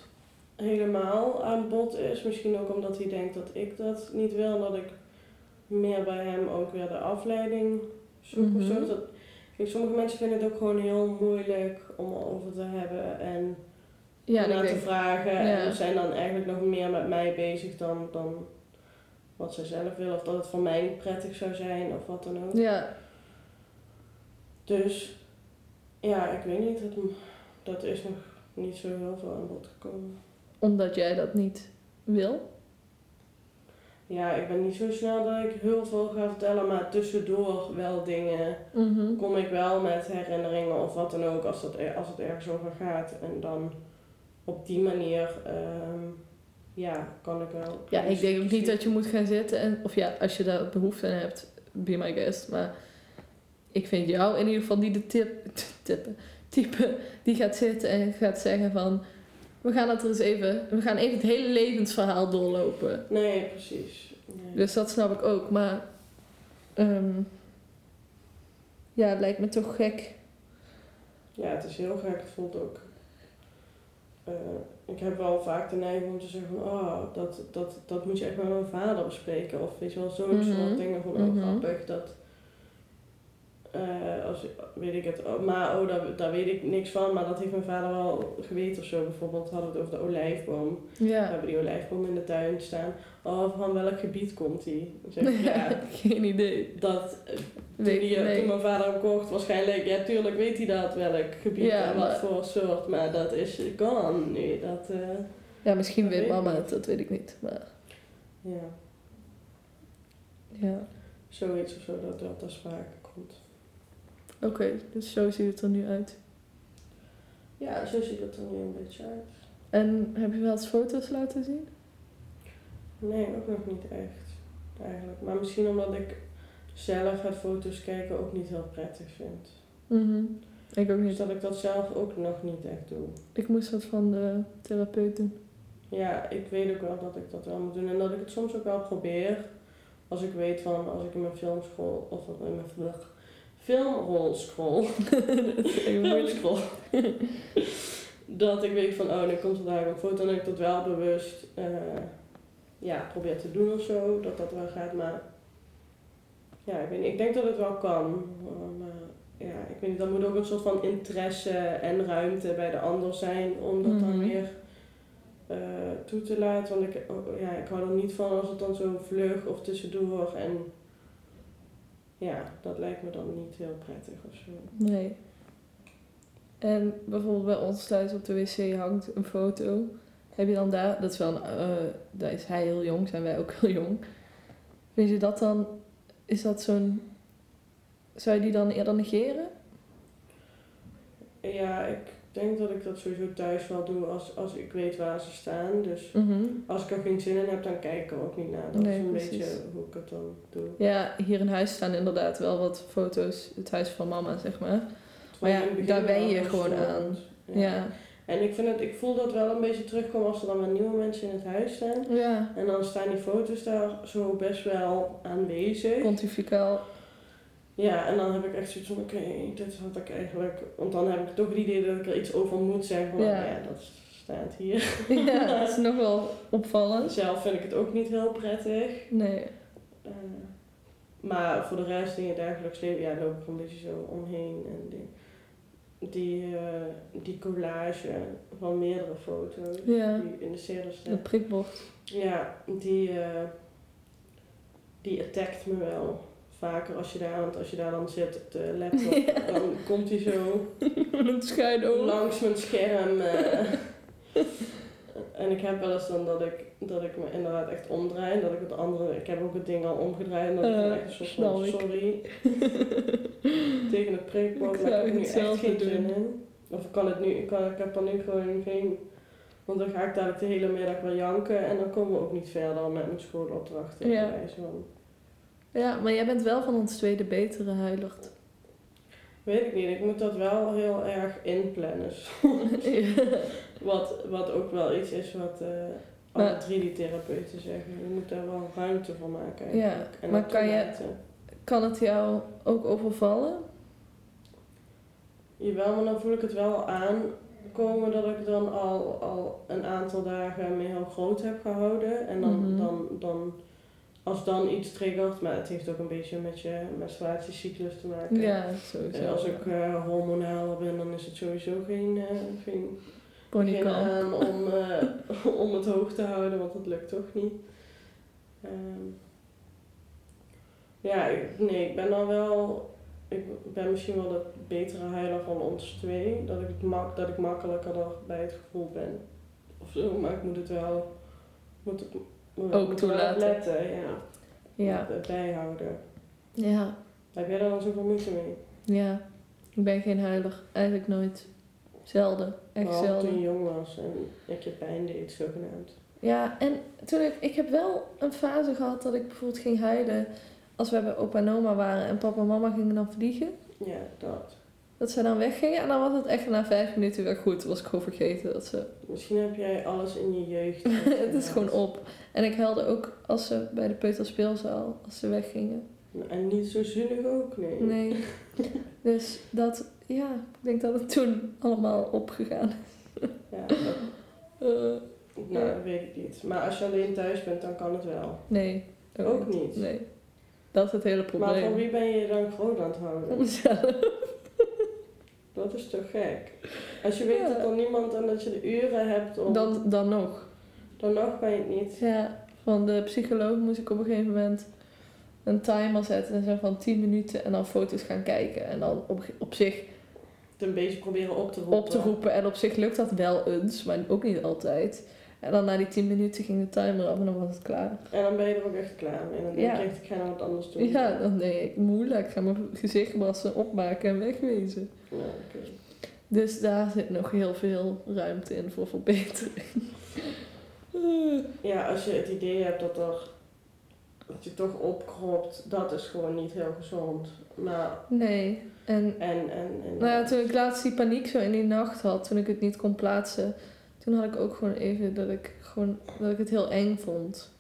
Speaker 2: helemaal aan bod is. Misschien ook omdat hij denkt dat ik dat niet wil. En dat ik meer bij hem ook weer de afleiding zoek of zo.
Speaker 1: Mhm.
Speaker 2: Dat, kijk, sommige mensen vinden het ook gewoon heel moeilijk om erover te hebben en
Speaker 1: Ja,
Speaker 2: naar te vragen.
Speaker 1: Ja.
Speaker 2: En zijn dan eigenlijk nog meer met mij bezig dan, dan wat zij zelf willen. Of dat het voor mij prettig zou zijn of wat dan ook.
Speaker 1: ja,
Speaker 2: Dus ja, ik weet niet. Het, dat is nog niet zo heel veel aan bod gekomen.
Speaker 1: omdat jij dat niet wil.
Speaker 2: Ja, ik ben niet zo snel dat ik heel veel ga vertellen, maar tussendoor wel dingen.
Speaker 1: Mhm.
Speaker 2: Kom ik wel met herinneringen of wat dan ook als, dat, als het ergens over gaat. En dan op die manier, ehm, ja, kan ik wel.
Speaker 1: Ja, ik denk ook niet dat je moet gaan zitten en, of ja, als je daar behoefte aan hebt, be my guest. Maar ik vind jou in ieder geval niet de tip, [LAUGHS] tippen, type die gaat zitten en gaat zeggen van, we gaan het er eens even, we gaan even het hele levensverhaal doorlopen.
Speaker 2: Nee, precies. Nee.
Speaker 1: Dus dat snap ik ook, maar ehm, ja, het lijkt me toch gek.
Speaker 2: Ja, het is heel gek. Het voelt ook. eh, ik heb wel vaak de neiging om te zeggen van, oh, dat, dat, dat moet je echt met mijn vader bespreken. Of weet je wel, zo'n
Speaker 1: Mhm.
Speaker 2: soort dingen vond ik ook
Speaker 1: Mhm.
Speaker 2: grappig. Dat, eh, als, weet ik het, oh, maar oh, daar, daar weet ik niks van, maar dat heeft mijn vader wel geweten of zo. Bijvoorbeeld hadden we het over de olijfboom. We
Speaker 1: Ja,
Speaker 2: hebben die olijfboom in de tuin staan. Oh, van welk gebied komt die? Zeg [LAUGHS] ja,
Speaker 1: geen idee.
Speaker 2: dat, Toen,
Speaker 1: Weet,
Speaker 2: die,
Speaker 1: nee.
Speaker 2: toen mijn vader hem kocht, waarschijnlijk, ja, tuurlijk weet hij dat welk gebied
Speaker 1: Ja,
Speaker 2: en wat
Speaker 1: maar-
Speaker 2: voor soort, maar dat is gone nu. Dat, eh,
Speaker 1: Ja, misschien
Speaker 2: Dat
Speaker 1: weet mama het, dat weet ik niet. Maar
Speaker 2: ja,
Speaker 1: ja.
Speaker 2: zoiets of zo dat dat sprake komt.
Speaker 1: Oké, dus zo ziet het er nu uit.
Speaker 2: Ja, zo ziet het er nu een beetje uit.
Speaker 1: En heb je wel eens foto's laten zien?
Speaker 2: Nee, ook nog niet echt, eigenlijk. Maar misschien omdat ik zelf het foto's kijken ook niet heel prettig vind.
Speaker 1: Mhm. Ik ook
Speaker 2: Dus
Speaker 1: niet.
Speaker 2: dat ik dat zelf ook nog niet echt doe.
Speaker 1: Ik moest dat van de therapeut doen.
Speaker 2: Ja, ik weet ook wel dat ik dat wel moet doen. En dat ik het soms ook wel probeer. Als ik weet van, als ik in mijn filmschool, of in mijn vlug, filmrol scroll, [LAUGHS]
Speaker 1: dat is echt moeilijk.
Speaker 2: scroll, [LAUGHS] dat ik weet van, oh, nu komt er daar een foto en dat ik dat wel bewust, eh, ja, probeer te doen of zo, dat dat wel gaat. Maar, ja, ik weet niet, ik denk dat het wel kan. Maar, ja, ik weet niet, dan moet ook een soort van interesse en ruimte bij de ander zijn om dat dan
Speaker 1: Mhm.
Speaker 2: weer eh, toe te laten. Want ik, oh, ja, ik hou er niet van als het dan zo vlug of tussendoor. En ja, dat lijkt me dan niet heel prettig of zo.
Speaker 1: Nee. En bijvoorbeeld bij ons thuis op de wc hangt een foto. Heb je dan daar, dat is wel, een, eh, daar is hij heel jong, zijn wij ook [LAUGHS] heel jong. Vind je dat dan, is dat zo'n, zou je die dan eerder negeren?
Speaker 2: Ja, ik denk dat ik dat sowieso thuis wel doe als, als ik weet waar ze staan. Dus
Speaker 1: Mhm.
Speaker 2: als ik er geen zin in heb, dan kijk ik er ook niet naar. Dat
Speaker 1: Nee,
Speaker 2: is een
Speaker 1: precies.
Speaker 2: beetje hoe ik het dan doe.
Speaker 1: Ja, hier in huis staan inderdaad wel wat foto's, het huis van mama, zeg maar. Maar ja, daar wen je gewoon
Speaker 2: stond.
Speaker 1: aan.
Speaker 2: Ja.
Speaker 1: Ja.
Speaker 2: En ik, vind het, ik voel dat wel een beetje terugkomen als er dan weer nieuwe mensen in het huis staan.
Speaker 1: Ja,
Speaker 2: En dan staan die foto's daar zo best wel aanwezig.
Speaker 1: pontificaal.
Speaker 2: Ja, en dan heb ik echt zoiets van, oké, dit had ik eigenlijk... Want dan heb ik toch het idee dat ik er iets over moet zeggen. Maar
Speaker 1: Ja.
Speaker 2: ja, ja dat staat hier. [LAUGHS]
Speaker 1: Ja, dat is [LAUGHS] nog wel opvallend.
Speaker 2: Zelf vind ik het ook niet heel prettig.
Speaker 1: Nee.
Speaker 2: Eh, maar voor de rest in je dagelijks leven, ja, loop ik een beetje zo omheen. En die, die, eh, die collage van meerdere foto's
Speaker 1: Ja.
Speaker 2: die in de serie staan.
Speaker 1: Dat prikbord.
Speaker 2: Ja, die, eh, die attackt me wel. Vaker als je daar, want als je daar dan zit op de [LAUGHS] laptop,
Speaker 1: Ja.
Speaker 2: dan komt hij zo [LAUGHS]
Speaker 1: schuin oog.
Speaker 2: langs mijn scherm. eh. [LAUGHS] en ik heb wel eens dan dat ik, dat ik me inderdaad echt omdraai. en Dat ik het andere, ik heb ook het ding al omgedraaid. En dat ik
Speaker 1: Eh,
Speaker 2: dan echt een soort
Speaker 1: snap
Speaker 2: van
Speaker 1: ik.
Speaker 2: sorry tegen het prikbord.
Speaker 1: Ik
Speaker 2: Maar ik heb nu echt geen zin in. Of ik kan het nu, ik, kan, ik heb er nu gewoon geen... Want dan ga ik dadelijk de hele middag weer janken en dan komen we ook niet verder met mijn schoolopdrachten.
Speaker 1: Ja.
Speaker 2: wijze van.
Speaker 1: Ja, maar jij bent wel van ons tweede betere huilert.
Speaker 2: Weet ik niet, ik moet dat wel heel erg inplannen. [LAUGHS] Wat, wat ook wel iets is wat eh alle
Speaker 1: Maar-
Speaker 2: 3D-therapeuten zeggen. Je moet daar wel ruimte voor maken
Speaker 1: Ja,
Speaker 2: en
Speaker 1: maar kan je- kan het jou ook overvallen?
Speaker 2: Jawel, maar dan voel ik het wel aankomen dat ik dan al, al een aantal dagen me heel groot heb gehouden. En dan,
Speaker 1: Mhm.
Speaker 2: dan, dan, als dan iets triggert, maar het heeft ook een beetje met je menstruatiecyclus te maken.
Speaker 1: Ja, sowieso.
Speaker 2: En als ik eh, hormonaal ben, dan is het sowieso geen, eh, geen, geen aan om, eh, [LAUGHS] om het hoog te houden, want dat lukt toch niet. Ehm, ja, ik, nee, ik ben dan wel. Ik ben misschien wel de betere huiler van ons twee. Dat ik, het mak, dat ik makkelijker er bij het gevoel ben. Of zo, maar ik moet het wel. Moet het,
Speaker 1: Ook toelaten.
Speaker 2: letten, ja.
Speaker 1: Ja.
Speaker 2: Het Bijhouden.
Speaker 1: Ja.
Speaker 2: Heb jij daar dan zoveel moeite mee?
Speaker 1: Ja. Ik ben geen huiler. Eigenlijk nooit. Zelden. Echt
Speaker 2: Behalve toen
Speaker 1: zelden.
Speaker 2: je jong was en ik je pijn deed, zogenaamd.
Speaker 1: Ja, en toen ik, ik heb wel een fase gehad dat ik bijvoorbeeld ging huilen als we bij opa en oma waren en papa en mama gingen dan vliegen.
Speaker 2: Ja, dat.
Speaker 1: Dat ze dan weggingen en dan was het echt na vijf minuten weer goed. Was ik gewoon vergeten dat ze...
Speaker 2: Misschien heb jij alles in je jeugd. [LAUGHS]
Speaker 1: het is gewoon op. En ik huilde ook als ze bij de peuterspeelzaal, als ze weggingen.
Speaker 2: En niet zo zinnig ook, nee.
Speaker 1: Nee. [LAUGHS] Dus dat, ja, ik denk dat het toen allemaal opgegaan is.
Speaker 2: Ja, [LAUGHS]
Speaker 1: Eh,
Speaker 2: nou, dat weet ik niet. Maar als je alleen thuis bent, dan kan het wel.
Speaker 1: nee.
Speaker 2: Ook niet.
Speaker 1: Nee. Dat is het hele
Speaker 2: Maar
Speaker 1: probleem.
Speaker 2: van wie ben je dan groot aan het houden?
Speaker 1: Mezelf. [LAUGHS]
Speaker 2: Dat is toch gek? Als je weet
Speaker 1: Ja.
Speaker 2: dat er niemand en dat je de uren hebt om...
Speaker 1: Dan, dan nog.
Speaker 2: Dan nog kan je het niet.
Speaker 1: Ja, van de psycholoog moest ik op een gegeven moment een timer zetten en zo van 10 minuten en dan foto's gaan kijken. En dan op, op zich
Speaker 2: Het een beetje proberen op te roepen.
Speaker 1: op te roepen. En op zich lukt dat wel eens, maar ook niet altijd. En dan na die 10 minuten ging de timer af en dan was het klaar.
Speaker 2: En dan ben je er ook echt klaar mee. En dan denk
Speaker 1: Ja.
Speaker 2: je echt, ik ga nou wat anders doen.
Speaker 1: Ja, dan denk ik, moeilijk. Ik ga mijn gezicht wassen, opmaken en wegwezen.
Speaker 2: Ja, oké.
Speaker 1: Dus daar zit nog heel veel ruimte in voor verbetering.
Speaker 2: Ja, als je het idee hebt dat er dat je toch opkropt, dat is gewoon niet heel gezond. Maar
Speaker 1: nee. En
Speaker 2: en en en.
Speaker 1: nou ja, toen ik laatst die paniek zo in die nacht had, toen ik het niet kon plaatsen, toen had ik ook gewoon even dat ik gewoon dat ik het heel eng vond.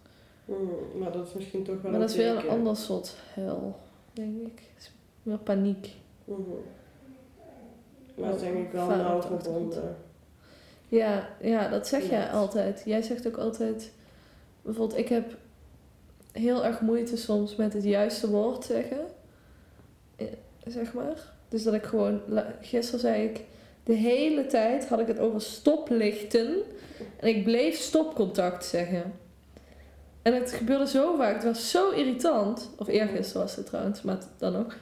Speaker 2: Hmm, maar dat is misschien toch wel
Speaker 1: Maar dat is weer een ander soort hel, denk ik. Het is meer paniek.
Speaker 2: Mhm. Maar dat is denk ik wel nauw verbonden.
Speaker 1: Ja, ja, dat zeg jij altijd. Jij zegt ook altijd, bijvoorbeeld, ik heb heel erg moeite soms met het juiste woord zeggen, Eh, zeg maar. Dus dat ik gewoon, gisteren zei ik, de hele tijd had ik het over stoplichten en ik bleef stopcontact zeggen. En het gebeurde zo vaak, het was zo irritant. Of eergisteren was het trouwens, maar dan ook.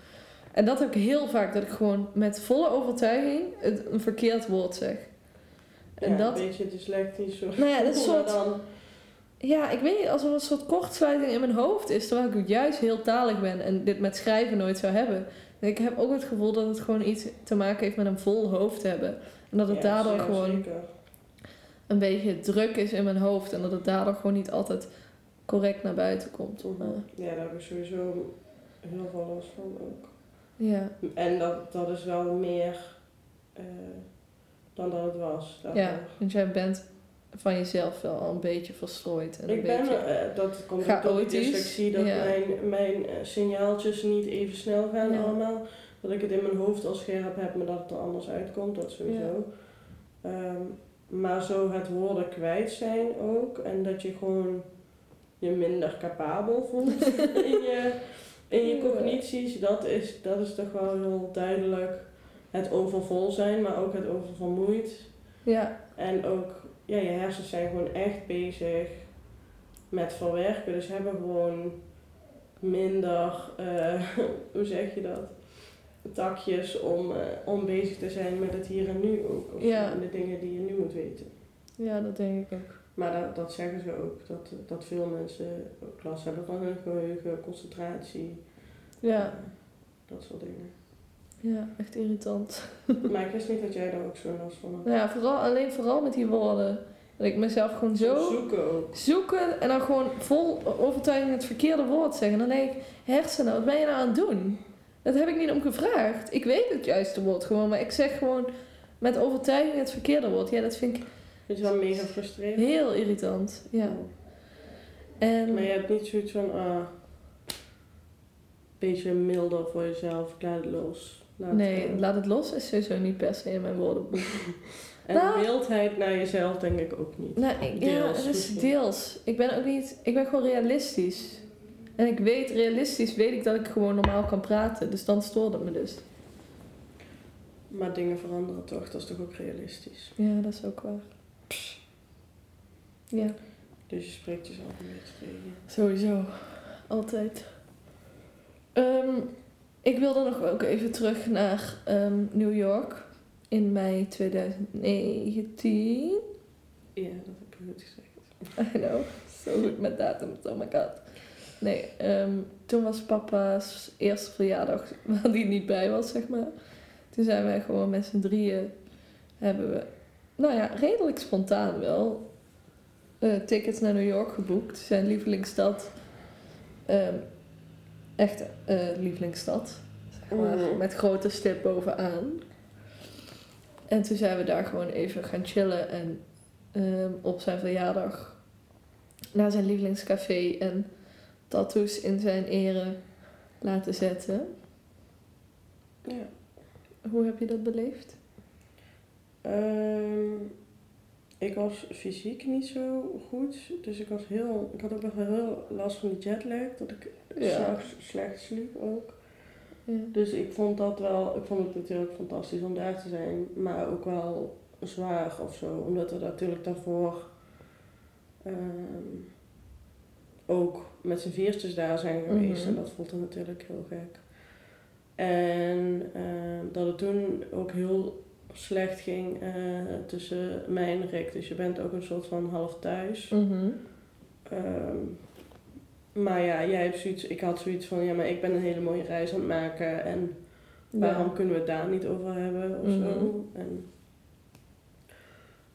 Speaker 1: En dat heb ik heel vaak, dat ik gewoon met volle overtuiging het, een verkeerd woord zeg. En
Speaker 2: ja,
Speaker 1: dat,
Speaker 2: een beetje dyslectisch of
Speaker 1: nou ja, dat soort,
Speaker 2: dan.
Speaker 1: ja, ik weet niet, als er een soort kortsluiting in mijn hoofd is, terwijl ik juist heel talig ben en dit met schrijven nooit zou hebben. Ik heb ook het gevoel dat het gewoon iets te maken heeft met een vol hoofd hebben. En dat het
Speaker 2: Ja,
Speaker 1: daardoor gewoon
Speaker 2: zeker.
Speaker 1: een beetje druk is in mijn hoofd en dat het daardoor gewoon niet altijd correct naar buiten komt.
Speaker 2: Mhm. Ja, daar heb ik sowieso heel veel last van ook.
Speaker 1: ja,
Speaker 2: En dat, dat is wel meer eh, dan dat het was. daarvoor.
Speaker 1: ja, want jij bent van jezelf wel al een beetje verstrooid. En een
Speaker 2: Ik ben, eh, dat komt ook door die
Speaker 1: chaotisch.
Speaker 2: dyslexie, dat
Speaker 1: Ja.
Speaker 2: mijn, mijn eh, signaaltjes niet even snel gaan
Speaker 1: Ja.
Speaker 2: allemaal. Dat ik het in mijn hoofd al scherp heb, maar dat het er anders uitkomt, dat sowieso. Ehm, maar zo het woorden kwijt zijn ook. En dat je gewoon je minder capabel voelt [LAUGHS] in je, in je cognities. Dat is, dat is toch wel heel duidelijk. Het overvol zijn, maar ook het oververmoeid.
Speaker 1: ja,
Speaker 2: En ook, ja, je hersens zijn gewoon echt bezig met verwerken. Dus hebben gewoon minder, eh, [LAUGHS] hoe zeg je dat? Takjes om, om bezig te zijn met het hier en nu ook. Of
Speaker 1: Ja.
Speaker 2: de dingen die je nu moet weten.
Speaker 1: ja, dat denk ik ook.
Speaker 2: Maar dat, dat zeggen ze ook. Dat, dat veel mensen ook last hebben van hun geheugen, concentratie.
Speaker 1: Ja,
Speaker 2: eh, dat soort dingen.
Speaker 1: Ja, echt irritant. [LAUGHS]
Speaker 2: maar ik wist niet dat jij daar ook zo last van had.
Speaker 1: Ja, vooral, alleen vooral met die woorden. Dat ik mezelf gewoon zo
Speaker 2: Zoeken ook.
Speaker 1: zoeken en dan gewoon vol overtuiging het verkeerde woord zeggen. Dan denk ik, hersenen, wat ben je nou aan het doen? Dat heb ik niet om gevraagd. Ik weet het juiste woord gewoon, maar ik zeg gewoon met overtuiging het verkeerde woord. Ja, dat vind ik
Speaker 2: Het is wel mega frustrerend.
Speaker 1: heel irritant. Ja. En
Speaker 2: Maar je hebt niet zoiets van, ah, beetje milder voor jezelf, laat het los. Laat
Speaker 1: nee,
Speaker 2: gaan.
Speaker 1: laat het los is sowieso niet per se in mijn woordenboek. [LAUGHS]
Speaker 2: En
Speaker 1: Nou-
Speaker 2: wildheid naar jezelf denk ik ook niet.
Speaker 1: Nou, ik, ja,
Speaker 2: Deels
Speaker 1: het is deels. Ik ben ook niet, ik ben gewoon realistisch. En ik weet, realistisch weet ik dat ik gewoon normaal kan praten. Dus dan stoort het me dus.
Speaker 2: Maar dingen veranderen toch, dat is toch ook realistisch.
Speaker 1: Ja, dat is ook waar. Ja,
Speaker 2: Dus je spreekt jezelf een beetje tegen.
Speaker 1: sowieso. Altijd. Ehm, ik wilde nog ook even terug naar ehm, New York in mei 2019.
Speaker 2: Ja, dat heb je goed gezegd.
Speaker 1: I know, zo goed met datums, oh my god. Nee, ehm, toen was papa's eerste verjaardag, [LAUGHS] waar die niet bij was, zeg maar. Toen zijn wij gewoon met z'n drieën, hebben we, nou ja, redelijk spontaan wel, eh, tickets naar New York geboekt. Zijn lievelingsstad. Ehm, echt eh lievelingsstad, zeg maar,
Speaker 2: Mhm.
Speaker 1: met grote stip bovenaan. En toen zijn we daar gewoon even gaan chillen en ehm, op zijn verjaardag naar zijn lievelingscafé en tattoos in zijn ere laten zetten.
Speaker 2: Ja.
Speaker 1: Hoe heb je dat beleefd?
Speaker 2: Ehm, ik was fysiek niet zo goed, dus ik, was heel, ik had ook nog wel heel last van die jetlag, dat ik
Speaker 1: Ja.
Speaker 2: slecht sliep ook.
Speaker 1: Ja.
Speaker 2: Dus ik vond dat wel, ik vond het natuurlijk fantastisch om daar te zijn, maar ook wel zwaar of zo, omdat er natuurlijk daarvoor ehm, ook met z'n viertjes daar zijn geweest.
Speaker 1: Mhm.
Speaker 2: En dat voelt dan natuurlijk heel gek. En ehm, dat het toen ook heel slecht ging eh, tussen mij en Rick. Dus je bent ook een soort van half thuis.
Speaker 1: Mhm.
Speaker 2: Ehm, maar ja, jij hebt zoiets, ik had zoiets van, ja, maar ik ben een hele mooie reis aan het maken en waarom kunnen we het daar niet over hebben of
Speaker 1: Mhm.
Speaker 2: zo. En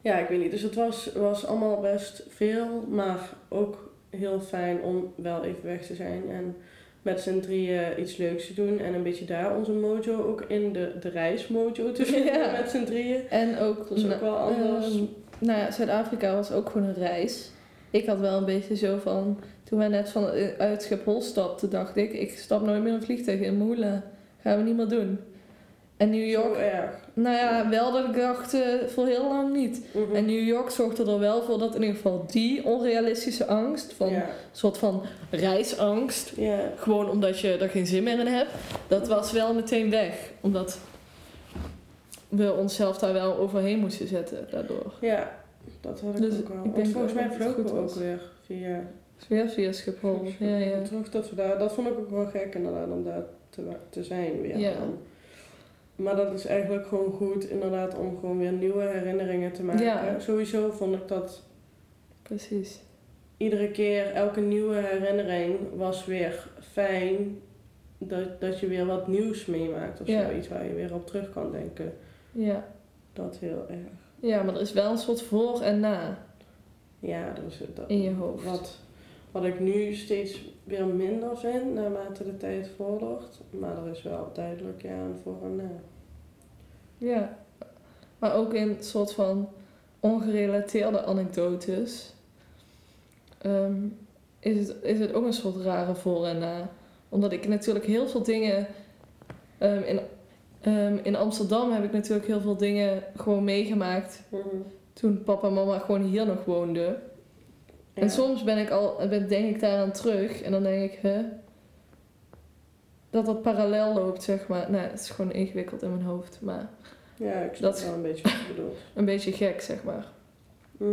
Speaker 2: ja, ik weet niet. Dus het was, was allemaal best veel, maar ook heel fijn om wel even weg te zijn en met z'n drieën iets leuks te doen en een beetje daar onze mojo ook in de, de reismojo te [LAUGHS] vinden
Speaker 1: Ja.
Speaker 2: met z'n drieën.
Speaker 1: En ook,
Speaker 2: Dat is ook wel anders.
Speaker 1: ehm, nou ja, Zuid-Afrika was ook gewoon een reis. Ik had wel een beetje zo van, toen wij net van, uit Schiphol stapten, dacht ik, ik stap nooit meer een vliegtuig in Moela. Gaan we niet meer doen. En New
Speaker 2: Zo
Speaker 1: York,
Speaker 2: erg.
Speaker 1: nou ja, wel dat ik dacht, eh, voor heel lang niet.
Speaker 2: Mhm.
Speaker 1: En New York zorgde er wel voor dat in ieder geval die onrealistische angst, van een soort van reisangst, gewoon omdat je er geen zin meer in hebt, dat was wel meteen weg. Omdat we onszelf daar wel overheen moesten zetten daardoor.
Speaker 2: Ja, dat had ik
Speaker 1: Dus
Speaker 2: ook wel.
Speaker 1: ik denk
Speaker 2: volgens mij vlogen
Speaker 1: goed
Speaker 2: we ook weer via
Speaker 1: Weer via Schiphol. Ja, ja.
Speaker 2: terug dat we daar. Dat vond ik ook wel gek inderdaad om daar te, te zijn weer.
Speaker 1: Ja.
Speaker 2: dan. Maar dat is eigenlijk gewoon goed inderdaad om gewoon weer nieuwe herinneringen te maken.
Speaker 1: Ja.
Speaker 2: Sowieso vond ik dat
Speaker 1: Precies.
Speaker 2: iedere keer, elke nieuwe herinnering was weer fijn. Dat, dat je weer wat nieuws meemaakt of
Speaker 1: Ja.
Speaker 2: zo. Iets waar je weer op terug kan denken.
Speaker 1: Ja.
Speaker 2: Dat heel erg.
Speaker 1: Ja, maar er is wel een soort voor en na
Speaker 2: Ja, dat is dat.
Speaker 1: in je hoofd.
Speaker 2: Wat, wat ik nu steeds weer minder vind naarmate de tijd vordert. Maar er is wel duidelijk ja, een voor en na.
Speaker 1: Ja. Maar ook in een soort van ongerelateerde anekdotes ehm, is, het, is het ook een soort rare voor en na. Omdat ik natuurlijk heel veel dingen... ehm, in, ehm, in Amsterdam heb ik natuurlijk heel veel dingen gewoon meegemaakt toen papa en mama gewoon hier nog woonden. En soms ben ik al, ben, denk ik daaraan terug en dan denk ik, hè, dat dat parallel loopt, zeg maar. Nou, het is gewoon ingewikkeld in mijn hoofd, maar
Speaker 2: Ja, ik snap
Speaker 1: Dat-
Speaker 2: wel een beetje wat je bedoelt. [LAUGHS]
Speaker 1: een beetje gek, zeg maar.
Speaker 2: Mhm.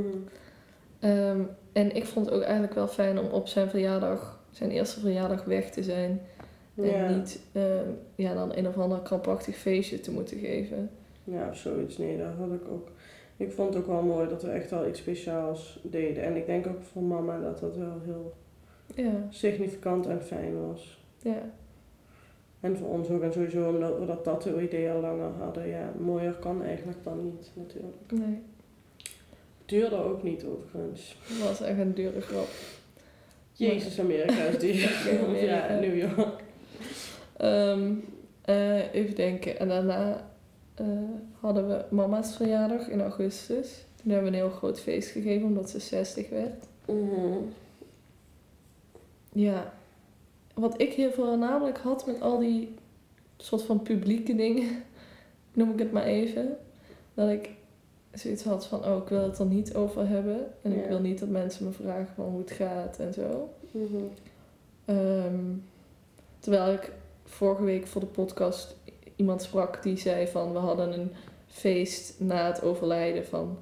Speaker 1: Ehm, en ik vond het ook eigenlijk wel fijn om op zijn verjaardag, zijn eerste verjaardag, weg te zijn. En niet ehm, ja, dan een of ander krampachtig feestje te moeten geven.
Speaker 2: ja, of zoiets. Nee, dat had ik ook. Ik vond het ook wel mooi dat we echt wel iets speciaals deden. En ik denk ook voor mama dat dat wel heel
Speaker 1: Ja,
Speaker 2: significant en fijn was.
Speaker 1: ja,
Speaker 2: En voor ons ook. En sowieso omdat we dat tattoo-idee al langer hadden. Ja, mooier kan eigenlijk dan niet natuurlijk.
Speaker 1: nee.
Speaker 2: Duurde ook niet overigens.
Speaker 1: Dat was echt een dure grap.
Speaker 2: Jezus, Amerika is duur. [LAUGHS] Ja, New York.
Speaker 1: Ehm, eh, even denken. En daarna eh, hadden we mama's verjaardag in augustus. Toen hebben we een heel groot feest gegeven omdat ze 60 werd.
Speaker 2: Mhm.
Speaker 1: Ja. Wat ik heel voornamelijk had met al die soort van publieke dingen, [LAUGHS] noem ik het maar even. Dat ik zoiets had van, oh, ik wil het er niet over hebben. En ik wil niet dat mensen me vragen van hoe het gaat en zo.
Speaker 2: Mhm.
Speaker 1: Ehm, terwijl ik vorige week voor de podcast iemand sprak die zei van we hadden een feest na het overlijden van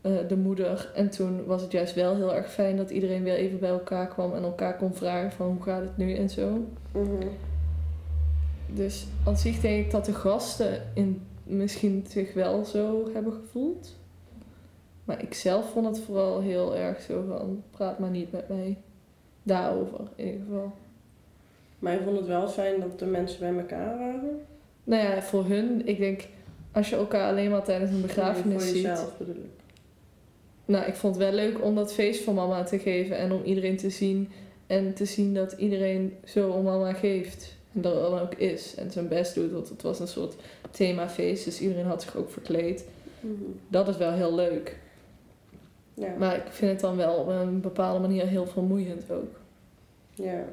Speaker 1: eh, de moeder. En toen was het juist wel heel erg fijn dat iedereen weer even bij elkaar kwam en elkaar kon vragen van hoe gaat het nu en zo.
Speaker 2: Mhm.
Speaker 1: Dus aan zich denk ik dat de gasten in, misschien zich wel zo hebben gevoeld. Maar ik zelf vond het vooral heel erg zo van praat maar niet met mij daarover in ieder geval.
Speaker 2: Maar je vond het wel fijn dat de mensen bij elkaar waren?
Speaker 1: Nou ja, voor hun, ik denk, als je elkaar alleen maar tijdens een begrafenis
Speaker 2: voor
Speaker 1: ziet.
Speaker 2: jezelf bedoel ik.
Speaker 1: Nou, ik vond het wel leuk om dat feest voor mama te geven en om iedereen te zien. En te zien dat iedereen zo om mama geeft. En dat er dan ook is. En zijn best doet, want het was een soort themafeest. Dus iedereen had zich ook verkleed.
Speaker 2: Mhm.
Speaker 1: Dat is wel heel leuk.
Speaker 2: Ja.
Speaker 1: Maar ik vind het dan wel op een bepaalde manier heel vermoeiend ook.
Speaker 2: ja.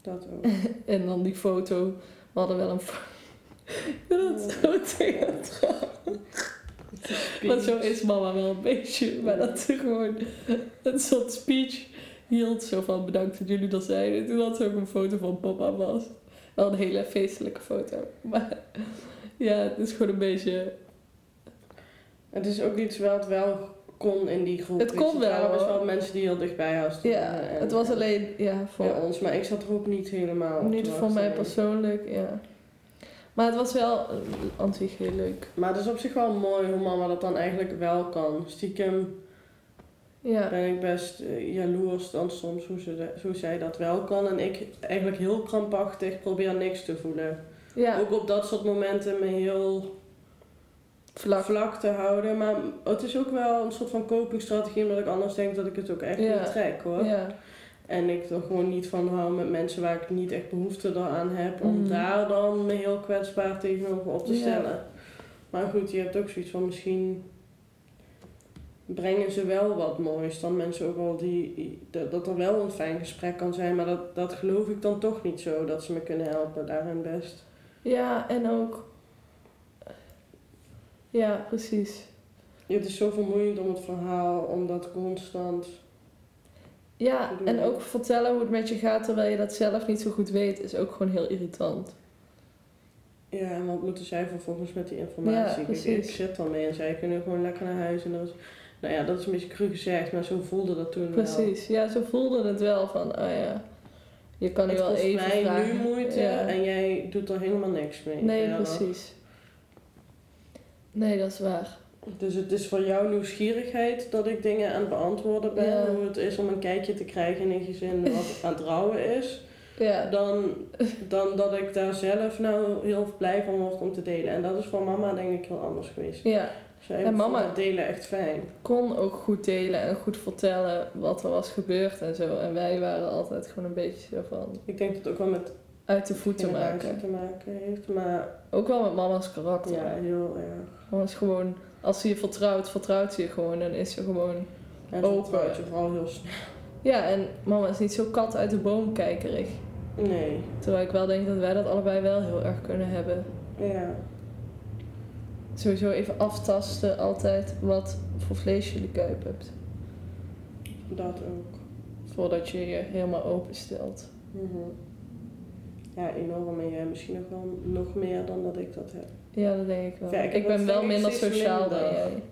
Speaker 2: Dat ook. [LAUGHS]
Speaker 1: En dan die foto. We hadden wel een foto. [LAUGHS] Dat zo theatraal. [LAUGHS] Want zo is mama wel een beetje. Maar dat ze gewoon een soort speech hield. Zo van bedankt dat jullie er zijn. En toen had ze ook een foto van papa was. Wel een hele feestelijke foto. Maar ja, het is gewoon een beetje...
Speaker 2: Het is ook iets wat wel kon in die groep.
Speaker 1: Het kon
Speaker 2: je. Er waren
Speaker 1: wel,
Speaker 2: best wel mensen die heel dichtbij stonden.
Speaker 1: Ja,
Speaker 2: en-
Speaker 1: het was alleen ja, voor,
Speaker 2: ons, maar ik zat er ook niet helemaal
Speaker 1: niet voor mij persoonlijk, ja. Maar het was wel eh, aan zich heel leuk.
Speaker 2: Maar het is op zich wel mooi hoe mama dat dan eigenlijk wel kan. Stiekem
Speaker 1: Ja,
Speaker 2: ben ik best eh, jaloers dan soms hoe, ze de- hoe zij dat wel kan. En ik eigenlijk heel krampachtig probeer niks te voelen.
Speaker 1: ja
Speaker 2: Ook op dat soort momenten me heel
Speaker 1: vlak.
Speaker 2: vlak te houden. Maar het is ook wel een soort van copingstrategie, omdat ik anders denk dat ik het ook echt
Speaker 1: Ja.
Speaker 2: niet trek hoor.
Speaker 1: Ja,
Speaker 2: En ik er gewoon niet van hou met mensen waar ik niet echt behoefte aan heb, om
Speaker 1: Mhm.
Speaker 2: daar dan me heel kwetsbaar tegenover op te
Speaker 1: Ja.
Speaker 2: stellen. Maar goed, je hebt ook zoiets van misschien brengen ze wel wat moois. Dan mensen ook wel die, dat, er wel een fijn gesprek kan zijn, maar dat, dat geloof ik dan toch niet zo, dat ze me kunnen helpen daarin best.
Speaker 1: ja en ook... Ja, precies.
Speaker 2: Het is zo vermoeiend om het verhaal, om dat constant...
Speaker 1: Ja, en ook vertellen hoe het met je gaat terwijl je dat zelf niet zo goed weet, is ook gewoon heel irritant.
Speaker 2: Ja, en wat moeten zij vervolgens met die informatie?
Speaker 1: Ja,
Speaker 2: ik
Speaker 1: precies.
Speaker 2: zit dan mee en zij kunnen gewoon lekker naar huis. En dat is, nou ja, dat is een beetje cru gezegd, maar zo voelde dat toen wel.
Speaker 1: Precies, ja, zo voelde het wel van, oh ja, je kan nu
Speaker 2: Het
Speaker 1: wel even
Speaker 2: mij
Speaker 1: vragen.
Speaker 2: nu moeite
Speaker 1: Ja.
Speaker 2: en jij doet er helemaal niks mee.
Speaker 1: Nee,
Speaker 2: Ja.
Speaker 1: precies. Nee, dat is waar.
Speaker 2: Dus het is voor jou nieuwsgierigheid dat ik dingen aan het beantwoorden ben.
Speaker 1: Ja.
Speaker 2: Hoe het is om een kijkje te krijgen in een gezin [LAUGHS] wat aan het rouwen is.
Speaker 1: Ja,
Speaker 2: Dan, [LAUGHS] dan dat ik daar zelf nou heel blij van word om te delen. En dat is voor mama denk ik heel anders geweest.
Speaker 1: ja,
Speaker 2: Zij
Speaker 1: En mama-
Speaker 2: delen echt fijn.
Speaker 1: kon ook goed delen en goed vertellen wat er was gebeurd en zo. En wij waren altijd gewoon een beetje zo van
Speaker 2: Ik denk dat het ook wel met
Speaker 1: uit de voeten maken.
Speaker 2: te maken heeft. Maar
Speaker 1: Ook wel met mama's karakter.
Speaker 2: ja, heel erg.
Speaker 1: Mama is gewoon, als ze je vertrouwt, vertrouwt ze je gewoon en is ze gewoon...
Speaker 2: En
Speaker 1: Open.
Speaker 2: je vooral heel snel.
Speaker 1: Ja, en mama is niet zo kat uit de boom kijkerig.
Speaker 2: Nee,
Speaker 1: Terwijl ik wel denk dat wij dat allebei wel heel erg kunnen hebben.
Speaker 2: ja.
Speaker 1: Sowieso even aftasten altijd wat voor vlees je in de kuip hebt.
Speaker 2: Dat ook.
Speaker 1: Voordat je je helemaal openstelt.
Speaker 2: Mhm. Ja, enorm. En jij misschien nog wel nog meer dan dat ik dat heb.
Speaker 1: Ja, dat denk ik wel.
Speaker 2: Ja, ik
Speaker 1: ben wel minder sociaal dan jij.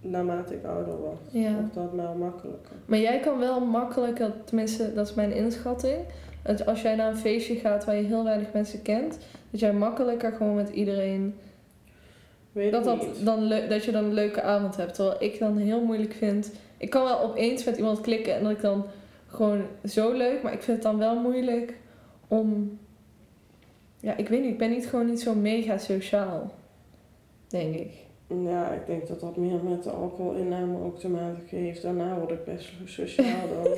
Speaker 2: Naarmate ik ouder word.
Speaker 1: Ja.
Speaker 2: Wordt dat maar makkelijker.
Speaker 1: Maar jij kan wel makkelijker, tenminste dat is mijn inschatting. Dat als jij naar een feestje gaat waar je heel weinig mensen kent, dat jij makkelijker gewoon met iedereen.
Speaker 2: Weet
Speaker 1: Dat, dat, dan dat je dan een leuke avond hebt. Terwijl ik dan heel moeilijk vind. Ik kan wel opeens met iemand klikken en dat ik dan gewoon zo leuk, maar ik vind het dan wel moeilijk om. Ja, ik weet niet, ik ben niet gewoon niet zo mega sociaal. Denk ik.
Speaker 2: Ja, ik denk dat dat meer met de alcoholinname ook te maken heeft. Daarna word ik best sociaal dan.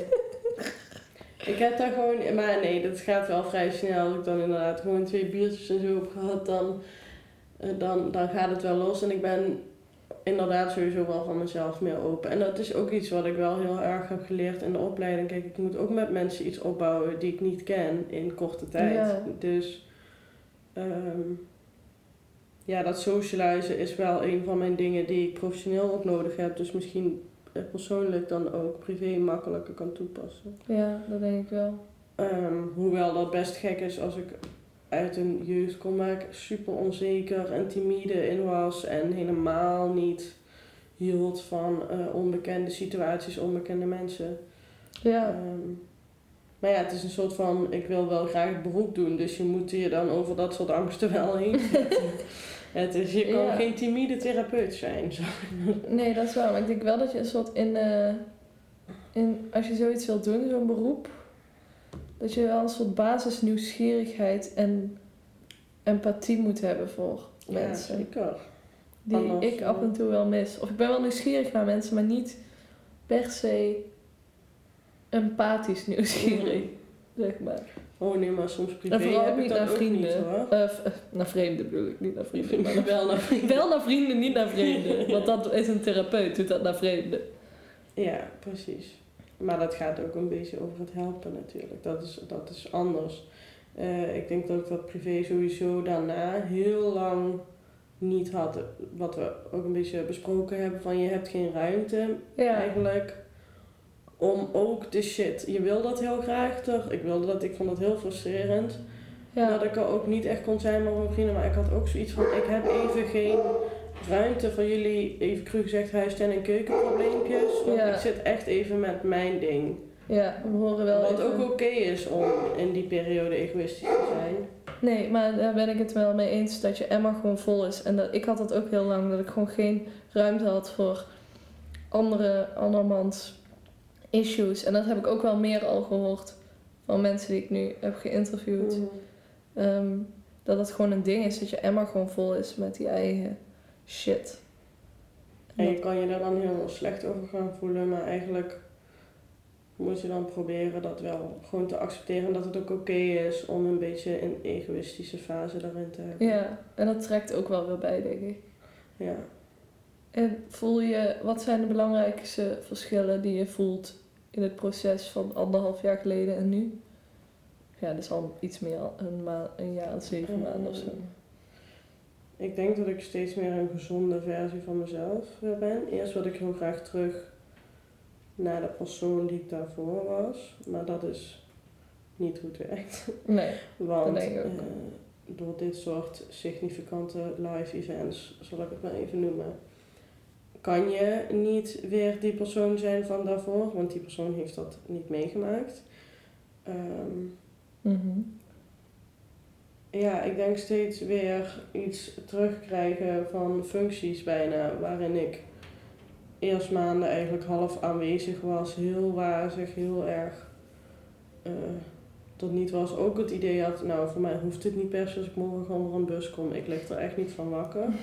Speaker 2: [LAUGHS] ik heb daar gewoon... Maar nee, dat gaat wel vrij snel. Als ik dan inderdaad gewoon twee biertjes en zo heb gehad, dan, eh, dan, dan gaat het wel los. En ik ben inderdaad sowieso wel van mezelf meer open. En dat is ook iets wat ik wel heel erg heb geleerd in de opleiding. Kijk, ik moet ook met mensen iets opbouwen die ik niet ken in korte tijd.
Speaker 1: Ja.
Speaker 2: Dus... ehm, ja, dat socializen is wel een van mijn dingen die ik professioneel ook nodig heb. Dus misschien eh, persoonlijk dan ook privé makkelijker kan toepassen.
Speaker 1: Ja, dat denk ik wel.
Speaker 2: Ehm, hoewel dat best gek is als ik uit een jeugd kom waar ik super onzeker en timide in was. En helemaal niet hield van eh, onbekende situaties, onbekende mensen.
Speaker 1: Ja,
Speaker 2: Ehm, maar ja, het is een soort van, ik wil wel graag het beroep doen, dus je moet je dan over dat soort angsten wel heen [LAUGHS] het is, je kan
Speaker 1: Ja.
Speaker 2: geen timide therapeut zijn. Zo.
Speaker 1: nee, dat is wel. Maar ik denk wel dat je een soort in, eh, in als je zoiets wilt doen, zo'n beroep, dat je wel een soort basis nieuwsgierigheid en empathie moet hebben voor
Speaker 2: Ja,
Speaker 1: mensen.
Speaker 2: zeker.
Speaker 1: die
Speaker 2: Anders,
Speaker 1: ik af en toe wel mis. Of ik ben wel nieuwsgierig naar mensen, maar niet per se empathisch nieuwsgierig, zeg maar.
Speaker 2: Oh nee, maar soms privé
Speaker 1: En vooral ook niet naar vrienden.
Speaker 2: niet.
Speaker 1: Eh, eh, naar vreemden bedoel ik, niet naar vrienden. [LAUGHS] Maar naar-
Speaker 2: wel naar vrienden.
Speaker 1: wel naar vrienden, niet naar vreemden. [LAUGHS] Want dat is een therapeut, doet dat naar vreemden.
Speaker 2: Ja, precies. Maar dat gaat ook een beetje over het helpen natuurlijk. Dat is, dat is anders. Eh, ik denk dat ik dat privé sowieso daarna heel lang niet had. Wat we ook een beetje besproken hebben van je hebt geen ruimte
Speaker 1: Ja,
Speaker 2: eigenlijk om ook de shit. Je wil dat heel graag toch? Ik wilde dat, ik vond dat heel frustrerend.
Speaker 1: ja.
Speaker 2: Dat ik er ook niet echt kon zijn met mijn vrienden. Maar ik had ook zoiets van, ik heb even geen ruimte van jullie, even cru gezegd, huistuin- en keukenprobleempjes. Want
Speaker 1: Ja.
Speaker 2: ik zit echt even met mijn ding.
Speaker 1: Ja, we horen wel
Speaker 2: Wat
Speaker 1: even-
Speaker 2: ook oké is om in die periode egoïstisch te zijn.
Speaker 1: Nee, maar daar ben ik het wel mee eens dat je emmer gewoon vol is. En dat, ik had dat ook heel lang, dat ik gewoon geen ruimte had voor andere, andermans issues. En dat heb ik ook wel meer al gehoord van mensen die ik nu heb geïnterviewd.
Speaker 2: Mhm.
Speaker 1: Ehm, dat het gewoon een ding is, dat je emmer gewoon vol is met die eigen shit. En
Speaker 2: je kan je daar dan heel slecht over gaan voelen, maar eigenlijk moet je dan proberen dat wel gewoon te accepteren. Dat het ook oké is om een beetje een egoïstische fase daarin te hebben.
Speaker 1: ja, en dat trekt ook wel weer bij, denk ik.
Speaker 2: Ja.
Speaker 1: En voel je, wat zijn de belangrijkste verschillen die je voelt in het proces van anderhalf jaar geleden en nu? Ja, dat is al iets meer dan een, ma een jaar en zeven maanden of zo.
Speaker 2: Ik denk dat ik steeds meer een gezonde versie van mezelf weer ben. Eerst wilde ik heel graag terug naar de persoon die ik daarvoor was. Maar dat is niet hoe het werkt. [LAUGHS]
Speaker 1: Nee,
Speaker 2: Want
Speaker 1: denk ik ook.
Speaker 2: eh, door dit soort significante live events, zal ik het maar even noemen, kan je niet weer die persoon zijn van daarvoor, want die persoon heeft dat niet meegemaakt. Ehm,
Speaker 1: Mhm.
Speaker 2: Ja, ik denk steeds weer iets terugkrijgen van functies bijna, waarin ik eerst maanden eigenlijk half aanwezig was, heel wazig, heel erg eh, tot niet was. Ook het idee had, nou voor mij hoeft dit niet per se als ik morgen door een bus kom, ik lig er echt niet van wakker. [LAUGHS]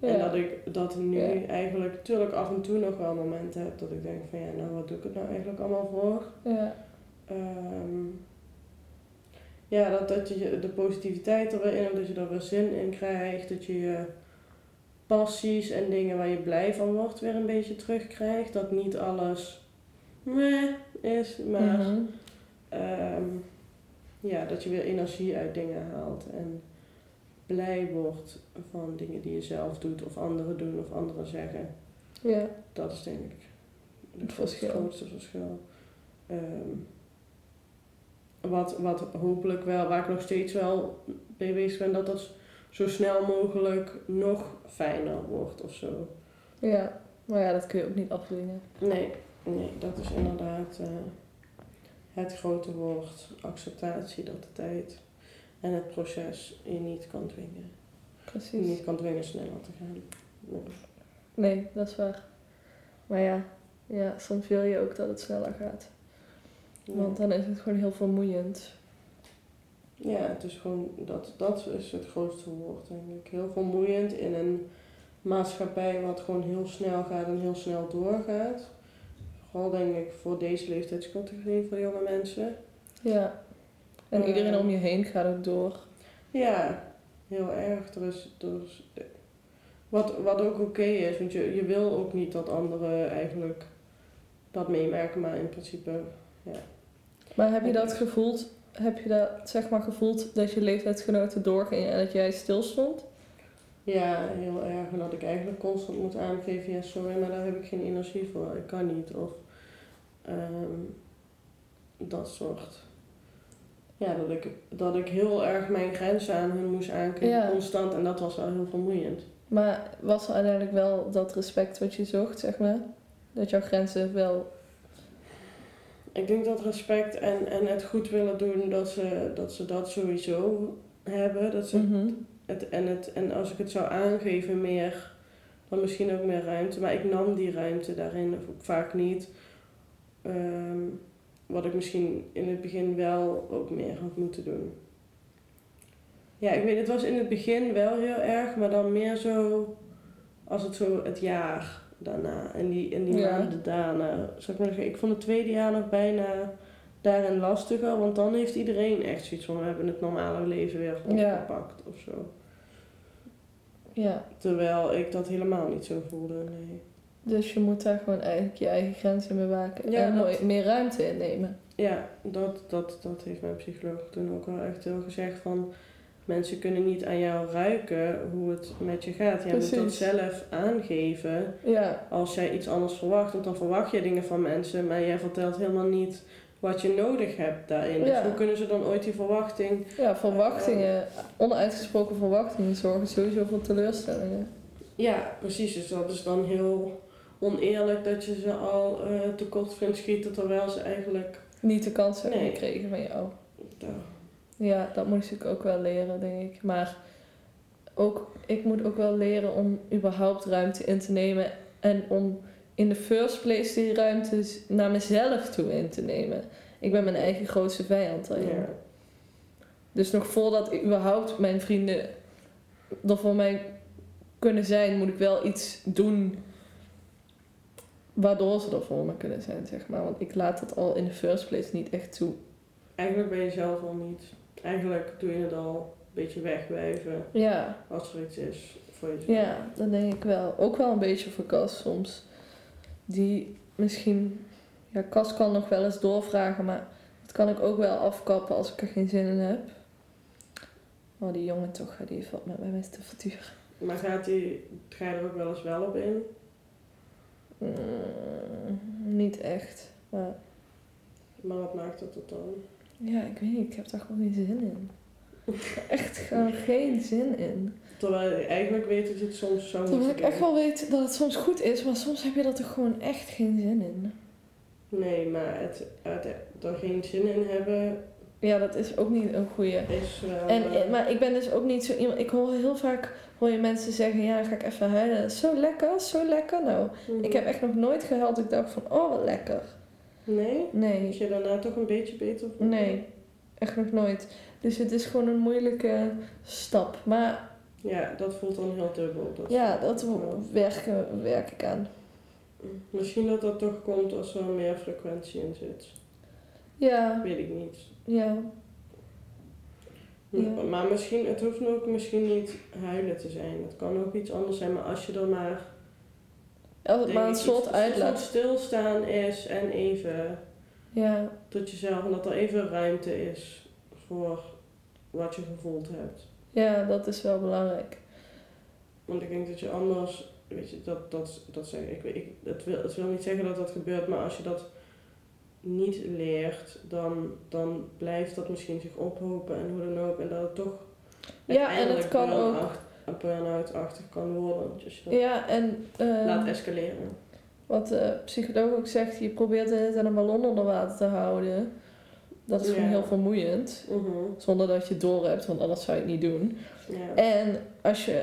Speaker 2: En dat ik dat nu
Speaker 1: Ja.
Speaker 2: eigenlijk, natuurlijk af en toe nog wel momenten heb dat ik denk van ja, nou wat doe ik het nou eigenlijk allemaal voor?
Speaker 1: Ja,
Speaker 2: Ehm, ja, dat, dat je de positiviteit er weer in hebt, dat je er weer zin in krijgt, dat je je passies en dingen waar je blij van wordt weer een beetje terugkrijgt. Dat niet alles meh is, maar
Speaker 1: Mhm.
Speaker 2: ehm, ja, dat je weer energie uit dingen haalt en blij wordt van dingen die je zelf doet of anderen doen of anderen zeggen.
Speaker 1: ja.
Speaker 2: Dat is denk ik
Speaker 1: Het
Speaker 2: het
Speaker 1: verschil.
Speaker 2: grootste verschil. Ehm, wat, wat hopelijk wel, waar ik nog steeds wel mee bezig ben, dat dat zo snel mogelijk nog fijner wordt of zo.
Speaker 1: ja, maar ja, dat kun je ook niet afdwingen.
Speaker 2: Nee, nee, dat is inderdaad eh, het grote woord. Acceptatie dat de tijd en het proces je niet kan dwingen. Je
Speaker 1: Precies.
Speaker 2: niet kan dwingen sneller te gaan. Nee.
Speaker 1: Nee, dat is waar. Maar ja, ja, soms wil je ook dat het sneller gaat.
Speaker 2: Ja.
Speaker 1: Want dan is het gewoon heel vermoeiend.
Speaker 2: Ja, het is gewoon, dat, dat is het grootste woord denk ik. Heel vermoeiend in een maatschappij wat gewoon heel snel gaat en heel snel doorgaat. Vooral denk ik voor deze leeftijdscategorie voor jonge mensen.
Speaker 1: Ja. En
Speaker 2: Eh.
Speaker 1: iedereen om je heen gaat ook door.
Speaker 2: Ja, heel erg. Er is, er is, wat, wat ook oké is, want je, je wil ook niet dat anderen eigenlijk dat meemaken, maar in principe,
Speaker 1: Maar heb je dat gevoeld, heb je dat zeg maar gevoeld dat je leeftijdsgenoten doorgingen en dat jij stilstond?
Speaker 2: ja, heel erg. En dat ik eigenlijk constant moet aangeven, ja sorry, maar daar heb ik geen energie voor. Ik kan niet. Of ehm, dat soort. Ja, dat ik, dat ik heel erg mijn grenzen aan hun moest aangeven,
Speaker 1: Ja.
Speaker 2: constant. En dat was wel heel vermoeiend.
Speaker 1: Maar was er uiteindelijk wel dat respect wat je zocht, zeg maar? Dat jouw grenzen wel...
Speaker 2: Ik denk dat respect en, en het goed willen doen, dat ze, dat ze dat sowieso hebben. Dat ze
Speaker 1: Mhm.
Speaker 2: het, en, het, en als ik het zou aangeven, meer, dan misschien ook meer ruimte. Maar ik nam die ruimte daarin vaak niet. Ehm, wat ik misschien in het begin wel ook meer had moeten doen. Ja, ik weet, het was in het begin wel heel erg, maar dan meer zo als het zo het jaar daarna en die, en die
Speaker 1: Ja.
Speaker 2: maanden daarna. Zou ik, maar zeggen, ik vond het tweede jaar nog bijna daarin lastiger, want dan heeft iedereen echt zoiets van we hebben het normale leven weer
Speaker 1: Ja.
Speaker 2: opgepakt of zo.
Speaker 1: Ja,
Speaker 2: Terwijl ik dat helemaal niet zo voelde, nee.
Speaker 1: dus je moet daar gewoon eigenlijk je eigen grenzen bewaken.
Speaker 2: Ja,
Speaker 1: en
Speaker 2: dat-
Speaker 1: meer ruimte innemen.
Speaker 2: Ja, dat, dat, dat heeft mijn psycholoog toen ook wel echt heel gezegd van... Mensen kunnen niet aan jou ruiken hoe het met je gaat. Jij moet dat
Speaker 1: Precies.
Speaker 2: zelf aangeven
Speaker 1: Ja,
Speaker 2: als jij iets anders verwacht. Want dan verwacht je dingen van mensen, maar jij vertelt helemaal niet wat je nodig hebt daarin.
Speaker 1: Ja.
Speaker 2: Dus hoe kunnen ze dan ooit die verwachting...
Speaker 1: ja verwachtingen, onuitgesproken verwachtingen zorgen sowieso voor teleurstellingen.
Speaker 2: Ja, precies. Dus dat is dan heel oneerlijk dat je ze al eh, tekort vindt schieten terwijl ze eigenlijk.
Speaker 1: Niet de kans hebben
Speaker 2: Nee.
Speaker 1: gekregen van jou.
Speaker 2: Ja,
Speaker 1: Ja, dat moest ik ook wel leren, denk ik. Maar ook, ik moet ook wel leren om überhaupt ruimte in te nemen. En om in de first place die ruimte naar mezelf toe in te nemen. Ik ben mijn eigen grootste vijand
Speaker 2: ja.
Speaker 1: Dus nog voordat ik überhaupt mijn vrienden er voor mij kunnen zijn, moet ik wel iets doen waardoor ze er voor me kunnen zijn, zeg maar. Want ik laat dat al in de first place niet echt toe.
Speaker 2: Eigenlijk ben je zelf al niet. Eigenlijk doe je het al een beetje wegwijven
Speaker 1: Ja,
Speaker 2: als er iets is voor jezelf.
Speaker 1: ja, dat denk ik wel. Ook wel een beetje voor Cas soms. Die misschien... Ja, Cas kan nog wel eens doorvragen, maar dat kan ik ook wel afkappen als ik er geen zin in heb. Maar die jongen toch, die valt met mij te verduren.
Speaker 2: Maar gaat die, ga je er ook wel eens wel op in?
Speaker 1: Mm, niet echt. Maar
Speaker 2: Maar wat maakt dat het dan?
Speaker 1: Ja, ik weet niet. Ik heb daar gewoon geen zin in. Echt gewoon geen zin in.
Speaker 2: Terwijl je eigenlijk weet dat je het soms zou
Speaker 1: Terwijl ik echt wel weet dat het soms goed is, maar soms heb je er toch gewoon echt geen zin in.
Speaker 2: Nee, maar het, het, er geen zin in hebben
Speaker 1: Ja, dat is ook niet een goeie.
Speaker 2: is wel...
Speaker 1: En,
Speaker 2: eh,
Speaker 1: maar ik ben dus ook niet zo iemand. Ik hoor heel vaak hoor je mensen zeggen: Ja, dan ga ik even huilen. Dat Zo lekker, zo lekker. Nou,
Speaker 2: mhm.
Speaker 1: ik heb echt nog nooit gehuild. Ik dacht van: Oh, wat lekker.
Speaker 2: Nee?
Speaker 1: Nee.
Speaker 2: Moet je daarna toch een beetje beter voelen?
Speaker 1: Nee, echt nog nooit. Dus het is gewoon een moeilijke stap. Maar
Speaker 2: Ja, dat voelt dan heel dubbel. Dat
Speaker 1: ja, dat werk, werk ik aan.
Speaker 2: Misschien dat dat toch komt als er meer frequentie in zit.
Speaker 1: Ja,
Speaker 2: Weet ik niet.
Speaker 1: ja. Ja.
Speaker 2: Maar misschien, het hoeft ook misschien niet huilen te zijn. Het kan ook iets anders zijn, maar als je er maar... Iets- als er
Speaker 1: uitlaat.
Speaker 2: stilstaan is en even
Speaker 1: Ja,
Speaker 2: tot jezelf. En dat er even ruimte is voor wat je gevoeld hebt.
Speaker 1: ja, dat is wel belangrijk.
Speaker 2: Want ik denk dat je anders, weet je, dat, dat, dat zeg ik, ik het, wil, het wil niet zeggen dat dat gebeurt, maar als je dat niet leert, dan, dan blijft dat misschien zich ophopen en hoe dan ook. En dat het toch
Speaker 1: Ja, en het kan ook.
Speaker 2: Burn-out- een burn-out-achtig kan worden. Je
Speaker 1: Ja, en eh,
Speaker 2: laat escaleren.
Speaker 1: wat de psycholoog ook zegt, je probeert de hele tijd een ballon onder water te houden. Dat is gewoon heel vermoeiend.
Speaker 2: Mhm,
Speaker 1: Zonder dat je het door hebt, want anders zou je het niet doen.
Speaker 2: ja.
Speaker 1: En als je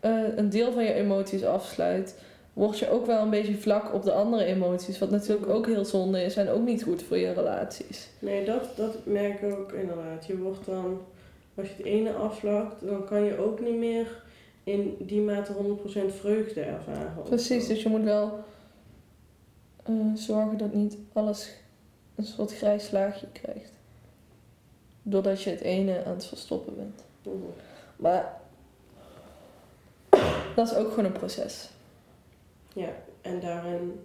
Speaker 1: eh, een deel van je emoties afsluit, word je ook wel een beetje vlak op de andere emoties. Wat natuurlijk ook heel zonde is en ook niet goed voor je relaties.
Speaker 2: Nee, dat, dat merk ik ook inderdaad. Je wordt dan, als je het ene afvlakt, dan kan je ook niet meer in die mate 100% vreugde ervaren.
Speaker 1: Precies, dus je moet wel eh, zorgen dat niet alles een soort grijs laagje krijgt. Doordat je het ene aan het verstoppen bent.
Speaker 2: Mhm.
Speaker 1: Maar dat is ook gewoon een proces.
Speaker 2: Ja, en daarin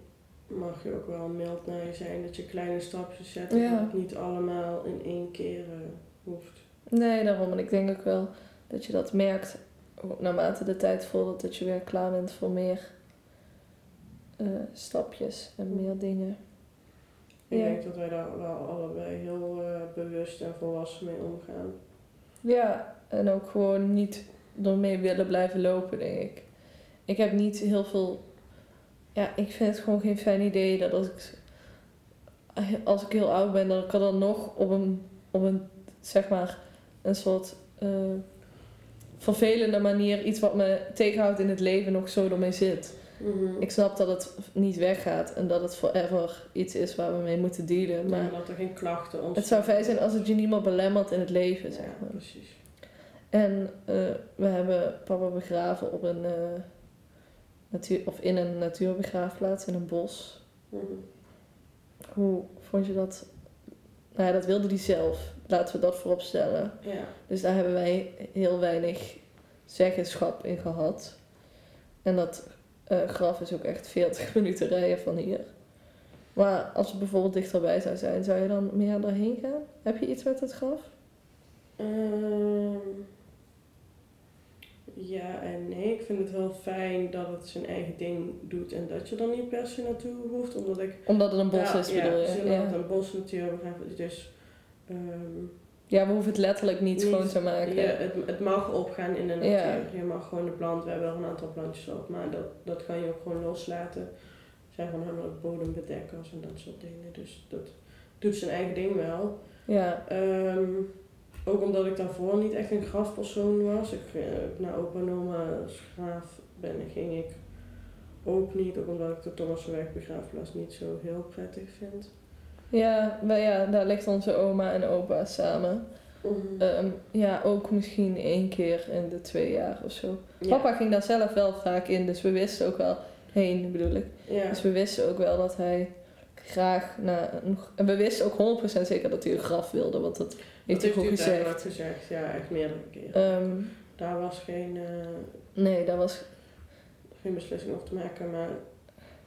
Speaker 2: mag je ook wel mild naar je zijn. Dat je kleine stapjes zet.
Speaker 1: Ja.
Speaker 2: Dat het niet allemaal in één keer eh, hoeft.
Speaker 1: Nee, daarom. En ik denk ook wel dat je dat merkt naarmate de tijd vordert dat je weer klaar bent voor meer eh, stapjes en meer dingen.
Speaker 2: Ik
Speaker 1: Ja.
Speaker 2: denk dat wij daar wel allebei heel eh, bewust en volwassen mee omgaan.
Speaker 1: Ja, en ook gewoon niet ermee willen blijven lopen, denk ik. Ik heb niet heel veel. Ja, ik vind het gewoon geen fijn idee dat als ik, als ik heel oud ben, dat ik er dan nog op een, op een zeg maar, een soort eh, vervelende manier iets wat me tegenhoudt in het leven nog zo ermee zit. Ik snap dat het niet weggaat en dat het forever iets is waar we mee moeten dealen. Maar
Speaker 2: dat er geen klachten ontstaan.
Speaker 1: het zou fijn zijn als het je niet meer belemmert in het leven, zeg
Speaker 2: Ja,
Speaker 1: maar.
Speaker 2: precies.
Speaker 1: En eh, we hebben papa begraven op een, eh, natuur, of in een natuurbegraafplaats in een bos.
Speaker 2: Mhm.
Speaker 1: Hoe vond je dat? Nou ja, dat wilde hij zelf. Laten we dat voorop stellen.
Speaker 2: Ja.
Speaker 1: Dus daar hebben wij heel weinig zeggenschap in gehad. En dat eh, graf is ook echt 40 [LAUGHS] minuten rijden van hier. Maar als het bijvoorbeeld dichterbij zou zijn, zou je dan meer daarheen gaan? Heb je iets met het graf?
Speaker 2: Ehm, ja en nee. Ik vind het wel fijn dat het zijn eigen ding doet en dat je er niet per se naartoe hoeft. Omdat ik
Speaker 1: Omdat het een bos
Speaker 2: ja,
Speaker 1: is,
Speaker 2: ja,
Speaker 1: bedoel
Speaker 2: het is
Speaker 1: je? Ja.
Speaker 2: een bos natuurlijk. Dus ehm,
Speaker 1: Ja, we hoeven het letterlijk niet,
Speaker 2: Niet-
Speaker 1: schoon te maken.
Speaker 2: Je, het, het mag opgaan in de natuur.
Speaker 1: Ja.
Speaker 2: Je mag gewoon de plant, we hebben er een aantal plantjes op, maar dat, dat kan je ook gewoon loslaten. Het zijn voornamelijk bodembedekkers en dat soort dingen. Dus dat doet zijn eigen ding wel.
Speaker 1: Ja.
Speaker 2: Ehm, ook omdat ik daarvoor niet echt een grafpersoon was. Ik, eh, naar opa en graaf ben, ging ik ook niet. Ook omdat ik de Thomassenweg begraafplaats niet zo heel prettig vind.
Speaker 1: Ja, maar ja, daar ligt onze oma en opa samen. Ehm, ja, ook misschien één keer in de twee jaar of zo.
Speaker 2: Ja.
Speaker 1: Papa ging daar zelf wel vaak in, dus we wisten ook wel heen, bedoel ik.
Speaker 2: Ja.
Speaker 1: Dus we wisten ook wel dat hij graag naar. En we wisten ook 100% zeker dat hij een graf wilde, want dat heeft
Speaker 2: dat
Speaker 1: hij ook
Speaker 2: u duidelijk
Speaker 1: gezegd.
Speaker 2: gezegd. Ja, echt meerdere keren.
Speaker 1: Ehm,
Speaker 2: Daar was geen, eh,
Speaker 1: nee, dat was...
Speaker 2: geen beslissing over te maken, maar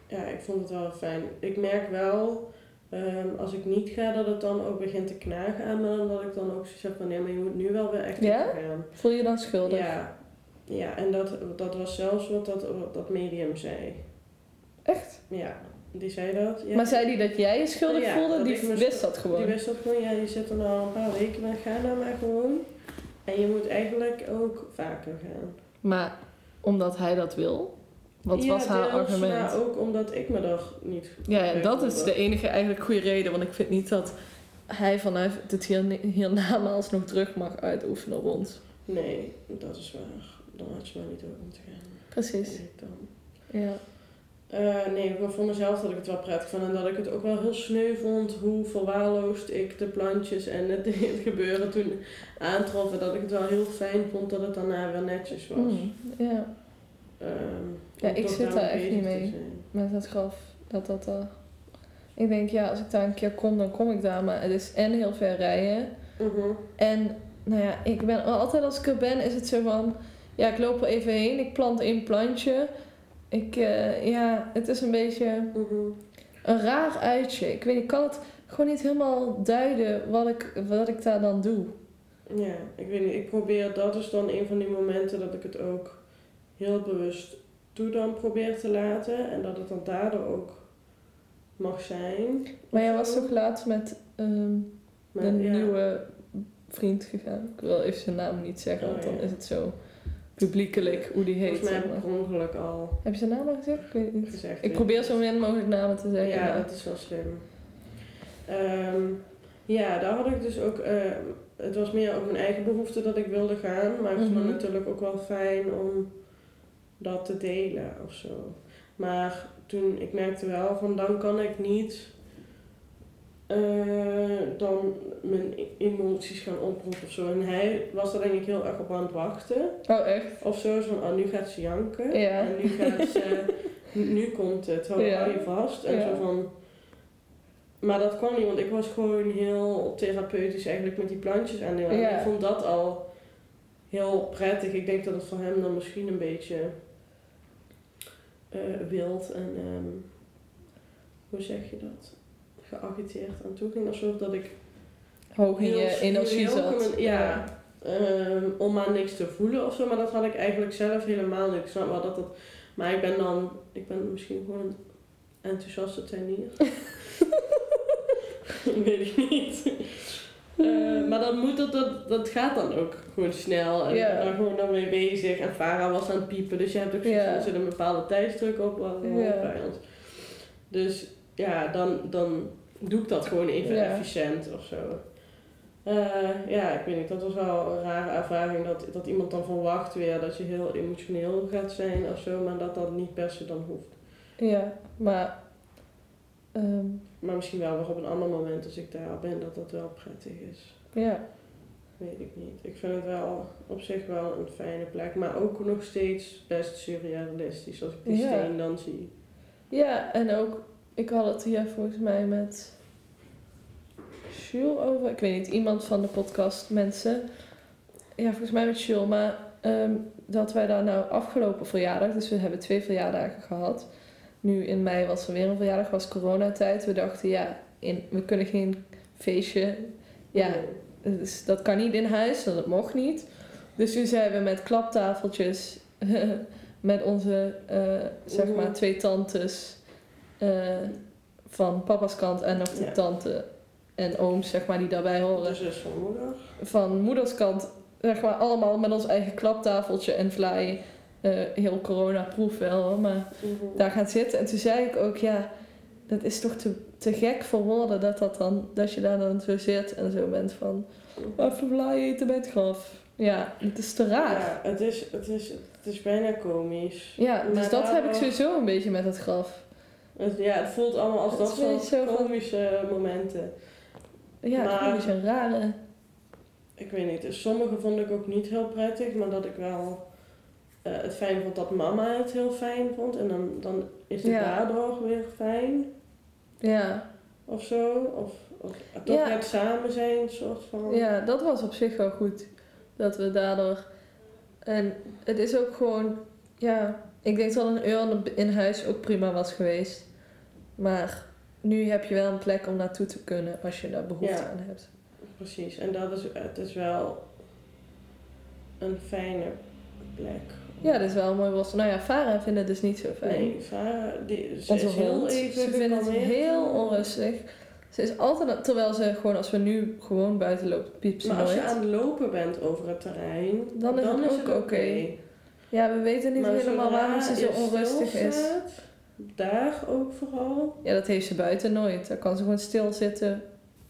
Speaker 2: ja, ik vond het wel fijn. Ik merk wel, ehm, als ik niet ga, dat het dan ook begint te knagen aan me. En dat ik dan ook zoiets heb van, nee, maar je moet nu wel weer echt
Speaker 1: Ja?
Speaker 2: gaan.
Speaker 1: Voel je dan schuldig?
Speaker 2: Ja, ja en dat, dat was zelfs wat dat, wat dat medium zei.
Speaker 1: Echt?
Speaker 2: Ja, die zei dat. Ja.
Speaker 1: Maar zei hij dat jij je schuldig
Speaker 2: Ja,
Speaker 1: voelde? Die wist dat gewoon.
Speaker 2: Die wist dat gewoon, ja, je zit er nou een paar weken en ga nou maar gewoon. En je moet eigenlijk ook vaker gaan.
Speaker 1: Maar omdat hij dat wil? Wat
Speaker 2: Ja,
Speaker 1: was haar argument?
Speaker 2: Maar ook omdat ik me er niet
Speaker 1: Ja, dat is de enige eigenlijk goede reden. Want ik vind niet dat hij vanuit het hier, hiernamaals nog druk mag uitoefenen op ons.
Speaker 2: Nee, dat is waar. Dan had je maar niet door moeten gaan.
Speaker 1: Precies.
Speaker 2: ik.
Speaker 1: Ja.
Speaker 2: Eh, nee, maar voor mezelf dat ik het wel prettig vond. En dat ik het ook wel heel sneu vond hoe verwaarloosd ik de plantjes en het, [LAUGHS] het gebeuren toen aantrof. En dat ik het wel heel fijn vond dat het daarna weer netjes was.
Speaker 1: Mm, ja.
Speaker 2: Ehm,
Speaker 1: Ja, ik zit daar
Speaker 2: daarmee
Speaker 1: echt niet mee. Met het graf. Dat dat daar... Ik denk, ja, als ik daar een keer kom, dan kom ik daar. Maar het is en heel ver rijden.
Speaker 2: Mhm.
Speaker 1: En, nou ja, ik ben altijd als ik er ben, is het zo van... Ja, ik loop er even heen. Ik plant één plantje. Ik, eh, ja, het is een beetje...
Speaker 2: Mhm.
Speaker 1: een raar uitje. Ik weet niet, ik kan het gewoon niet helemaal duiden wat ik, wat ik daar dan doe.
Speaker 2: Ja, ik weet niet. Ik probeer, dat is dan een van die momenten dat ik het ook heel bewust toe dan probeer te laten. En dat het dan daardoor ook mag zijn.
Speaker 1: Maar jij was toch laatst met
Speaker 2: Maar
Speaker 1: een
Speaker 2: ja,
Speaker 1: nieuwe vriend gegaan. Ik wil even zijn naam niet zeggen,
Speaker 2: Oh,
Speaker 1: want dan
Speaker 2: ja.
Speaker 1: is het zo publiekelijk hoe die heet.
Speaker 2: Volgens mij heb ik ongeluk al
Speaker 1: Heb je zijn naam al gezegd? Ik weet niet.
Speaker 2: gezegd.
Speaker 1: Ik probeer zo min mogelijk namen te zeggen.
Speaker 2: Ja,
Speaker 1: maar-
Speaker 2: dat is wel slim. Ehm, ja, daar had ik dus ook... eh, het was meer ook mijn eigen behoefte dat ik wilde gaan. Maar ik vond het
Speaker 1: Mhm.
Speaker 2: natuurlijk ook wel fijn om dat te delen of zo. Maar toen, ik merkte wel van dan kan ik niet... eh, dan mijn emoties gaan oproepen of zo. En hij was er denk ik heel erg op aan het wachten.
Speaker 1: Oh, echt?
Speaker 2: Of zo, van, oh, nu gaat ze janken.
Speaker 1: Ja.
Speaker 2: En nu gaat ze, nu, komt het, hou,
Speaker 1: Ja.
Speaker 2: je vast. En
Speaker 1: Ja.
Speaker 2: zo van, maar dat kon niet, want ik was gewoon heel therapeutisch eigenlijk met die plantjes aan Ik vond dat al heel prettig. Ik denk dat het voor hem dan misschien een beetje eh, wild en, ehm, hoe zeg je dat? Geagiteerd aan toe ging. Alsof dat ik
Speaker 1: Hoog in je energie zat.
Speaker 2: gemen- Ja, ehm, om maar niks te voelen of zo. Maar dat had ik eigenlijk zelf helemaal niet. Ik snap wel dat dat... Maar ik ben dan... Ik ben misschien gewoon een enthousiaste tuinier. [LAUGHS] [LAUGHS] Weet ik niet. Eh, maar dan moet het, dat, dat gaat dan ook gewoon snel. En ben daar gewoon dan mee bezig. En Farah was aan het piepen. Dus je hebt ook van, er zit een bepaalde tijdsdruk op.
Speaker 1: Ja.
Speaker 2: bij ons. Dus ja, dan, dan doe ik dat gewoon even efficiënt of zo. Eh, ja, ik weet niet, dat was wel een rare ervaring dat, dat iemand dan verwacht weer dat je heel emotioneel gaat zijn of zo, maar dat dat niet per se dan hoeft.
Speaker 1: Ja, maar... ehm,
Speaker 2: Maar misschien wel weer op een ander moment als ik daar ben, dat dat wel prettig is.
Speaker 1: ja.
Speaker 2: Weet ik niet. Ik vind het wel op zich wel een fijne plek, maar ook nog steeds best surrealistisch als ik die
Speaker 1: Ja.
Speaker 2: steen dan zie.
Speaker 1: Ja, en ook, ik had het hier volgens mij met Jules over. Ik weet niet, iemand van de podcast mensen. Ja, volgens mij met Jules, maar ehm, dat wij daar nou afgelopen verjaardag, dus we hebben twee verjaardagen gehad. Nu in mei was er weer een verjaardag, was coronatijd. We dachten, ja, in, we kunnen geen feestje. Ja, dus dat kan niet in huis, dat mocht niet. Dus toen zijn we met klaptafeltjes [LAUGHS] met onze, eh, zeg maar, twee tantes eh, van papa's kant en nog de
Speaker 2: Ja.
Speaker 1: tante en ooms, zeg maar, die daarbij horen.
Speaker 2: De zus van moeder.
Speaker 1: Van moederskant, zeg maar, allemaal met ons eigen klaptafeltje en vlaai. Eh, heel corona-proof wel, maar
Speaker 2: Mhm.
Speaker 1: daar gaan zitten. En toen zei ik ook, ja, dat is toch te, te gek voor woorden dat, dat, dan, dat je daar dan zo zit en zo bent van, even vlaai eten bij het graf. Ja, het is te raar.
Speaker 2: Ja, het is, het, is, het is bijna komisch.
Speaker 1: Ja, dus dat heb ik sowieso een beetje met het graf.
Speaker 2: Het, ja, het voelt allemaal als
Speaker 1: Het
Speaker 2: dat soort
Speaker 1: zo van-
Speaker 2: komische momenten.
Speaker 1: Ja,
Speaker 2: Maar-
Speaker 1: het is een rare.
Speaker 2: Ik weet niet, dus sommige vond ik ook niet heel prettig, maar dat ik wel eh, het fijn vond dat mama het heel fijn vond. En dan, dan is het
Speaker 1: Ja.
Speaker 2: daardoor weer fijn,
Speaker 1: Ja.
Speaker 2: of zo. Of, of toch
Speaker 1: Ja.
Speaker 2: het samen zijn, soort van.
Speaker 1: ja, dat was op zich wel goed. Dat we daardoor... En het is ook gewoon... Ja, ik denk dat een uur in huis ook prima was geweest. Maar nu heb je wel een plek om naartoe te kunnen als je daar behoefte
Speaker 2: Ja.
Speaker 1: aan hebt.
Speaker 2: Precies, en dat is, het is wel een fijne plek.
Speaker 1: Ja, dat is wel een mooi bos. Nou ja, Farah vindt het dus niet zo fijn.
Speaker 2: Nee, Farah, die, ze is heel even
Speaker 1: ze vindt het heel onrustig. Ze is altijd, terwijl ze gewoon, als we nu gewoon buiten lopen, piept ze
Speaker 2: Maar als je aan het lopen bent over het terrein,
Speaker 1: Dan is het ook oké. Ja, we weten niet
Speaker 2: Maar
Speaker 1: helemaal waarom ze zo onrustig is.
Speaker 2: Daar ook vooral.
Speaker 1: Ja, dat heeft ze buiten nooit. Daar kan ze gewoon stilzitten.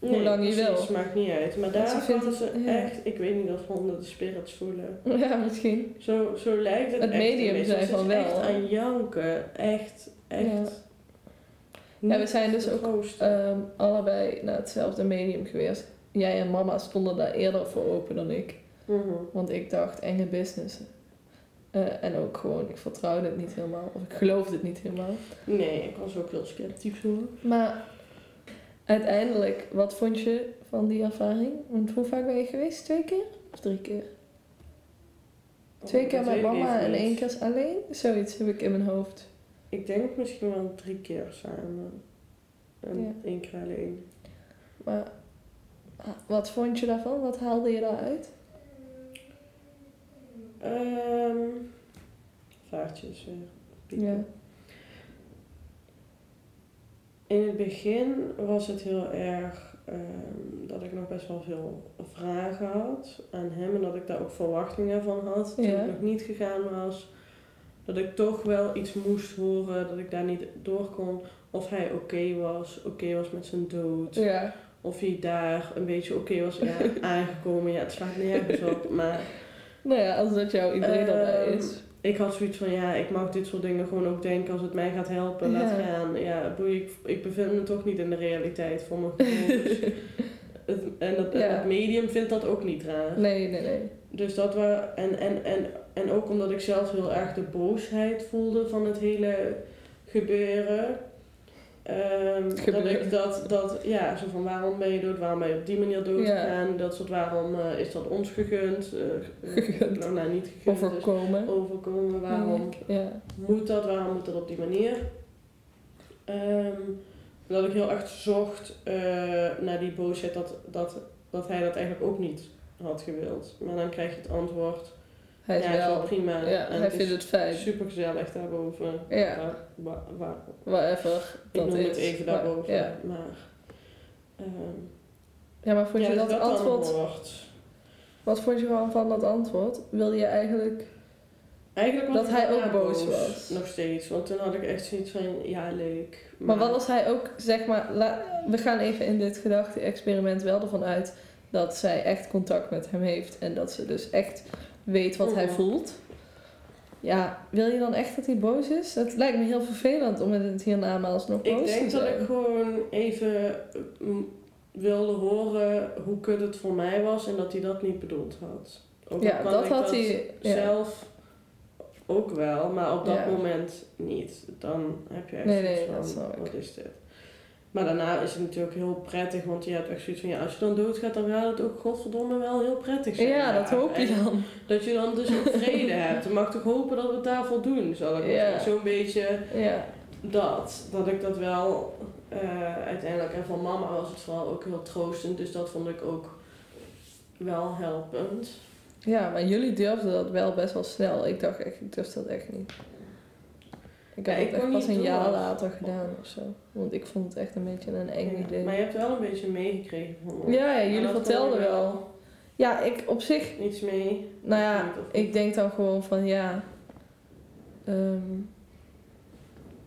Speaker 1: Hoe lang je wil.
Speaker 2: maakt niet uit. Maar daar
Speaker 1: ze het-
Speaker 2: ze
Speaker 1: ja.
Speaker 2: echt, ik weet niet of honden de spirits voelen. [LAUGHS]
Speaker 1: Ja, misschien.
Speaker 2: Zo, zo lijkt het
Speaker 1: Het
Speaker 2: echt
Speaker 1: medium
Speaker 2: Ze
Speaker 1: van wel.
Speaker 2: echt aan janken. Echt, echt.
Speaker 1: Ja. We zijn dus ook. Ehm, allebei naar hetzelfde medium geweest. Jij en mama stonden daar eerder voor open dan ik.
Speaker 2: Mhm.
Speaker 1: Want ik dacht, enge business. Eh, en ook gewoon, ik vertrouwde het niet helemaal. Of ik geloofde het niet helemaal.
Speaker 2: Nee, ik was ook heel sceptisch hoor.
Speaker 1: Maar uiteindelijk, wat vond je van die ervaring? Want hoe vaak ben je geweest? Twee keer? Of drie keer? Twee keer
Speaker 2: Dat
Speaker 1: met mama en één keer alleen? Zoiets heb ik in mijn hoofd.
Speaker 2: Ik denk misschien wel drie keer samen. En
Speaker 1: Ja.
Speaker 2: één keer alleen.
Speaker 1: Maar ah, wat vond je daarvan? Wat haalde je daaruit?
Speaker 2: Ehm vaartjes weer. piepen.
Speaker 1: Ja.
Speaker 2: In het begin was het heel erg ehm, dat ik nog best wel veel vragen had aan hem en dat ik daar ook verwachtingen van had toen
Speaker 1: Ja.
Speaker 2: het nog niet gegaan was. Dat ik toch wel iets moest horen, dat ik daar niet door kon. Of hij oké was, oké was met zijn dood.
Speaker 1: Ja.
Speaker 2: Of hij daar een beetje oké was ja, [LAUGHS] aangekomen. Ja, het slaat nergens op. Maar
Speaker 1: Nou ja, als dat jouw idee daarbij
Speaker 2: Ehm,
Speaker 1: is.
Speaker 2: Ik had zoiets van, ja, ik mag dit soort dingen gewoon ook denken als het mij gaat helpen. Laat gaan. Ja, boei, ik, ik bevind me toch niet in de realiteit voor mijn gevoel. [LAUGHS] Dus het, en
Speaker 1: Ja.
Speaker 2: het medium vindt dat ook niet raar.
Speaker 1: Nee, nee, nee.
Speaker 2: Dus dat we, en, en, en, en ook omdat ik zelf heel erg de boosheid voelde van het hele gebeuren. Ehm, dat ik dat, dat, ja, zo van waarom ben je dood, waarom ben je op die manier dood
Speaker 1: Ja.
Speaker 2: gegaan, dat soort waarom eh, is dat ons gegund, eh,
Speaker 1: Gegund.
Speaker 2: nou, nou niet gegund, dus
Speaker 1: Overkomen.
Speaker 2: overkomen, waarom
Speaker 1: Ja.
Speaker 2: moet dat, waarom moet dat op die manier. Ehm, dat ik heel erg zocht eh, naar die boosheid dat, dat, dat hij dat eigenlijk ook niet had gewild. Maar dan krijg je het antwoord,
Speaker 1: Hij is
Speaker 2: ja, wel prima.
Speaker 1: Ja,
Speaker 2: en
Speaker 1: hij vindt het fijn.
Speaker 2: super gezellig daarboven.
Speaker 1: Ja.
Speaker 2: Waar, waar, waar-
Speaker 1: Whatever.
Speaker 2: ik noem
Speaker 1: is.
Speaker 2: het even
Speaker 1: Maar-
Speaker 2: daarboven.
Speaker 1: Ja.
Speaker 2: Maar, ehm,
Speaker 1: ja, maar vond
Speaker 2: ja,
Speaker 1: je
Speaker 2: dus
Speaker 1: dat, antwoord... Wat vond je van, van dat antwoord? Wilde je eigenlijk...
Speaker 2: Eigenlijk
Speaker 1: Dat hij ook boos was.
Speaker 2: Nog steeds. Want toen had ik echt zoiets van, ja leuk.
Speaker 1: Maar wat als hij ook, zeg maar... la- we gaan even in dit gedachte-experiment wel ervan uit... dat zij echt contact met hem heeft. En dat ze dus echt weet wat hij
Speaker 2: Mhm.
Speaker 1: voelt. Ja, wil je dan echt dat hij boos is? Het lijkt me heel vervelend om het hiernamaals nog
Speaker 2: Ik
Speaker 1: boos
Speaker 2: denk
Speaker 1: te
Speaker 2: dat
Speaker 1: zijn.
Speaker 2: ik gewoon even mm, wilde horen hoe kut het voor mij was en dat hij dat niet bedoeld had. Ook
Speaker 1: Ja,
Speaker 2: kan
Speaker 1: dat
Speaker 2: ik
Speaker 1: had hij... Ja.
Speaker 2: zelf ook wel, maar op dat
Speaker 1: Ja.
Speaker 2: moment niet. Dan heb je echt
Speaker 1: Nee, nee,
Speaker 2: van,
Speaker 1: dat ik.
Speaker 2: wat is dit? Maar daarna is het natuurlijk heel prettig, want je hebt echt zoiets van, ja, als je dan doodgaat, dan gaat het ook godverdomme wel heel prettig zijn.
Speaker 1: Ja, dat hoop je dan.
Speaker 2: Dat je dan dus ook [LAUGHS] vrede hebt. Je mag toch hopen dat we het daarvoor doen, zal ik
Speaker 1: Ja.
Speaker 2: Zo'n beetje
Speaker 1: Ja.
Speaker 2: dat. Dat ik dat wel eh, uiteindelijk. En van mama was het vooral ook heel troostend. Dus dat vond ik ook wel helpend.
Speaker 1: ja, maar jullie durfden dat wel best wel snel. Ik dacht echt, ik durf dat echt niet. Ik
Speaker 2: Ja,
Speaker 1: heb
Speaker 2: ik
Speaker 1: het echt pas een jaar later gedaan of zo. Want ik vond het echt een beetje een eng idee.
Speaker 2: Maar je hebt wel een beetje meegekregen.
Speaker 1: Ja, ja,
Speaker 2: En
Speaker 1: jullie vertelden wel. Ja, ik op zich
Speaker 2: Iets mee.
Speaker 1: Nou ja, ik denk dan gewoon van ja. ehm,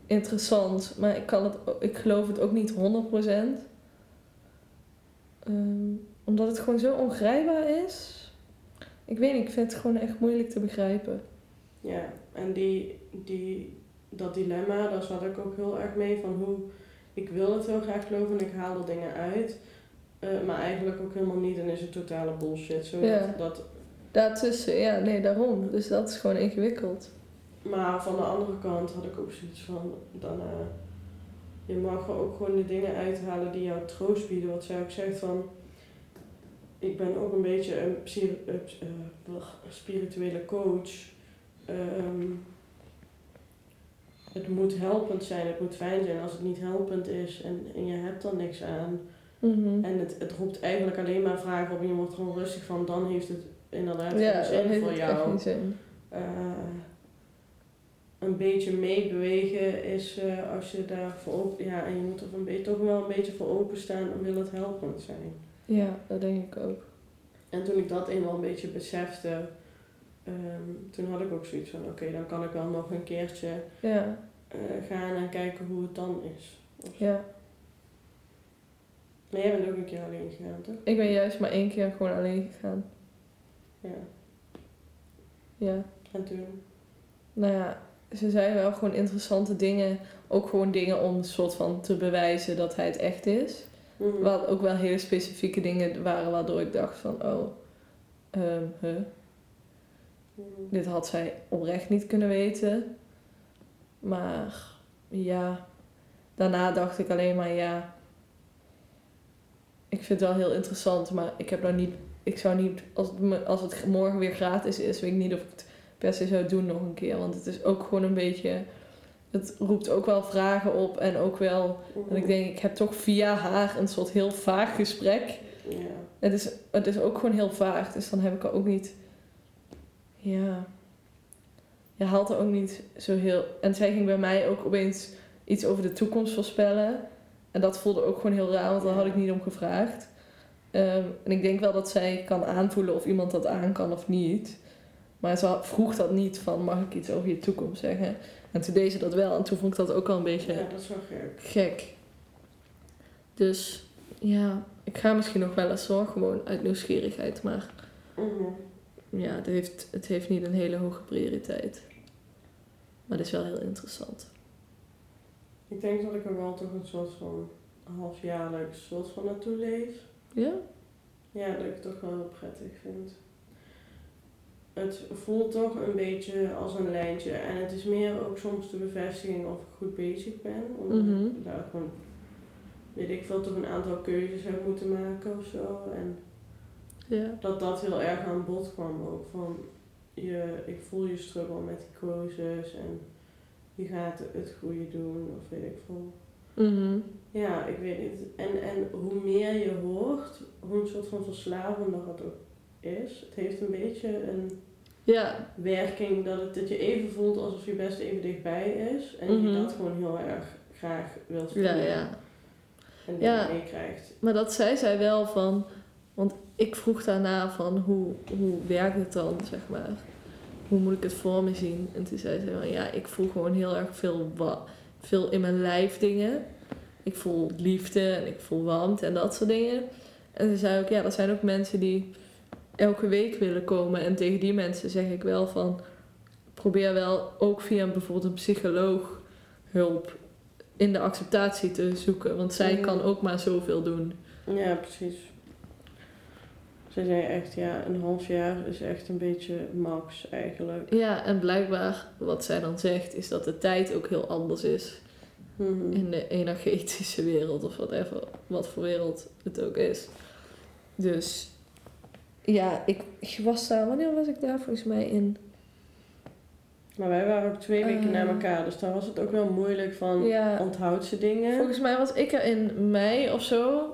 Speaker 1: interessant, maar ik, kan het, ik geloof het ook niet 100%. Ehm, omdat het gewoon zo ongrijpbaar is. Ik weet niet, ik vind het gewoon echt moeilijk te begrijpen.
Speaker 2: Ja, en die, die, dat dilemma, daar zat ik ook heel erg mee van hoe ik wil het heel graag geloven en ik haal er dingen uit. eh, maar eigenlijk ook helemaal niet en is het totale bullshit. Zo
Speaker 1: Ja.
Speaker 2: dat, dat,
Speaker 1: Daartussen, ja, nee, daarom. Dus dat is gewoon ingewikkeld.
Speaker 2: maar van de andere kant had ik ook zoiets van, dan, eh, je mag er ook gewoon de dingen uithalen die jou troost bieden. Wat zij ook zegt van, ik ben ook een beetje een eh, spirituele coach. Het moet helpend zijn, het moet fijn zijn. Als het niet helpend is en, en je hebt er niks aan.
Speaker 1: Mhm.
Speaker 2: En het, het roept eigenlijk alleen maar vragen op en je wordt gewoon rustig van. Dan heeft het inderdaad
Speaker 1: ja,
Speaker 2: geen
Speaker 1: dan
Speaker 2: zin voor jou. Eh, een beetje meebewegen is eh, als je daar voor open... Ja, en je moet er een beetje, toch wel een beetje voor openstaan en wil het helpend zijn.
Speaker 1: Ja, dat denk ik ook.
Speaker 2: En toen ik dat eenmaal een beetje besefte, ehm, toen had ik ook zoiets van, oké, dan kan ik wel nog een keertje
Speaker 1: Ja,
Speaker 2: eh, gaan en kijken hoe het dan is.
Speaker 1: Ja.
Speaker 2: Maar jij bent ook een keer alleen gegaan, toch?
Speaker 1: Ik ben juist maar één keer gewoon alleen gegaan.
Speaker 2: Ja.
Speaker 1: Ja.
Speaker 2: En toen?
Speaker 1: Nou ja, ze zei wel gewoon interessante dingen. Ook gewoon dingen om een soort van te bewijzen dat hij het echt is.
Speaker 2: Mhm.
Speaker 1: Wat ook wel hele specifieke dingen waren waardoor ik dacht van, oh, ehm, huh. Dit had zij oprecht niet kunnen weten. Maar ja, daarna dacht ik alleen maar, ja, ik vind het wel heel interessant, maar ik heb nou niet, ik zou niet, als het, als het morgen weer gratis is, weet ik niet of ik het per se zou doen nog een keer. Want het is ook gewoon een beetje, het roept ook wel vragen op en ook wel en ik denk, ik heb toch via haar een soort heel vaag gesprek.
Speaker 2: Ja.
Speaker 1: Het is, het is ook gewoon heel vaag, dus dan heb ik er ook niet. Ja. Je haalt er ook niet zo heel. En zij ging bij mij ook opeens iets over de toekomst voorspellen. En dat voelde ook gewoon heel raar, want daar had ik niet om gevraagd. Ehm, en ik denk wel dat zij kan aanvoelen of iemand dat aan kan of niet. Maar ze vroeg dat niet van, mag ik iets over je toekomst zeggen? En toen deed ze dat wel. En toen vond ik dat ook wel een beetje
Speaker 2: ja, dat is wel gek.
Speaker 1: gek. Dus ja, ik ga misschien nog wel eens hoor, gewoon uit nieuwsgierigheid. Maar
Speaker 2: Mhm.
Speaker 1: Ja, het heeft, het heeft niet een hele hoge prioriteit. Maar het is wel heel interessant.
Speaker 2: Ik denk dat ik er wel toch een soort van halfjaarlijks soort van naartoe leef.
Speaker 1: Ja?
Speaker 2: Ja, dat ik het toch wel heel prettig vind. Het voelt toch een beetje als een lijntje. En het is meer ook soms de bevestiging of ik goed bezig ben. Omdat
Speaker 1: Mhm.
Speaker 2: ik daar gewoon, weet ik veel, toch een aantal keuzes heb moeten maken of zo. En
Speaker 1: Ja.
Speaker 2: dat dat heel erg aan bod kwam ook. Van, je, ik voel je struggle met die en je gaat het goede doen of weet ik veel.
Speaker 1: Mhm.
Speaker 2: Ja, ik weet niet. En, en hoe meer je hoort, hoe een soort van verslavender het ook is. Het heeft een beetje een
Speaker 1: Ja,
Speaker 2: werking dat het dat je even voelt alsof je best even dichtbij is. En
Speaker 1: Mhm.
Speaker 2: je dat gewoon heel erg graag wilt
Speaker 1: ja,
Speaker 2: voelen.
Speaker 1: ja.
Speaker 2: En
Speaker 1: Ja.
Speaker 2: ja. meekrijgt.
Speaker 1: Maar dat zei zij wel van... Want ik vroeg daarna van hoe, hoe werkt het dan, zeg maar. Hoe moet ik het voor me zien? En toen zei ze van ja, ik voel gewoon heel erg veel, veel in mijn lijf dingen. Ik voel liefde en ik voel warmte en dat soort dingen. En ze zei ook ja, er zijn ook mensen die elke week willen komen. En tegen die mensen zeg ik wel van... Probeer wel ook via bijvoorbeeld een psycholoog hulp in de acceptatie te zoeken. Want zij
Speaker 2: Mhm.
Speaker 1: kan ook maar zoveel doen.
Speaker 2: Ja, precies. Ze zei echt, ja, een half jaar is echt een beetje max eigenlijk.
Speaker 1: Ja, en blijkbaar wat zij dan zegt is dat de tijd ook heel anders is
Speaker 2: Mhm.
Speaker 1: in de energetische wereld of whatever, wat voor wereld het ook is. Dus ja, ik, ik was daar, wanneer was ik daar volgens mij in?
Speaker 2: Maar wij waren ook twee weken
Speaker 1: Eh.
Speaker 2: na elkaar, dus dan was het ook wel moeilijk van
Speaker 1: Ja,
Speaker 2: onthoudt ze dingen.
Speaker 1: volgens mij was ik er in mei of zo.